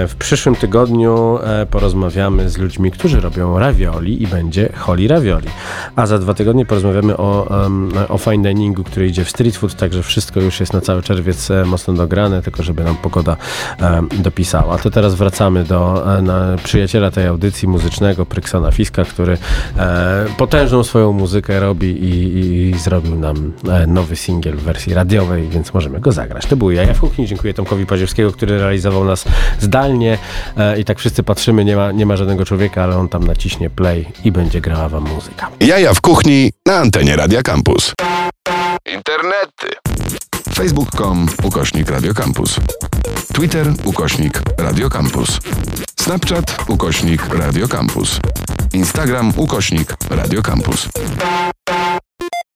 W przyszłym tygodniu e, porozmawiamy z ludźmi, którzy robią ravioli i będzie Holi Ravioli. A za dwa tygodnie porozmawiamy o, em, o fine diningu, który idzie w street food, także wszystko już jest na cały czerwiec e, mocno dograne, tylko żeby nam pogoda em, dopisała. To teraz wracamy do e, na, przyjaciela tej audycji muzycznego, Pryksona Fiska, który e, potężną swoją muzykę robi i, i, i zrobił nam e, nowy singiel w wersji radiowej, więc możemy go zagrać. To był Jaja w kuchni. Dziękuję Tomkowi Paziewskiego, który realizował nas zdalnie e, i tak wszyscy patrzymy, nie ma, nie ma żadnego człowieka, ale on tam naciśnie play i będzie grała wam muzyka. Jaja w kuchni na antenie Radia Campus. Internety. Facebook.com ukośnik Radio Campus. Twitter ukośnik Radio Campus. Snapchat ukośnik Radio Campus. Instagram ukośnik Radio Campus.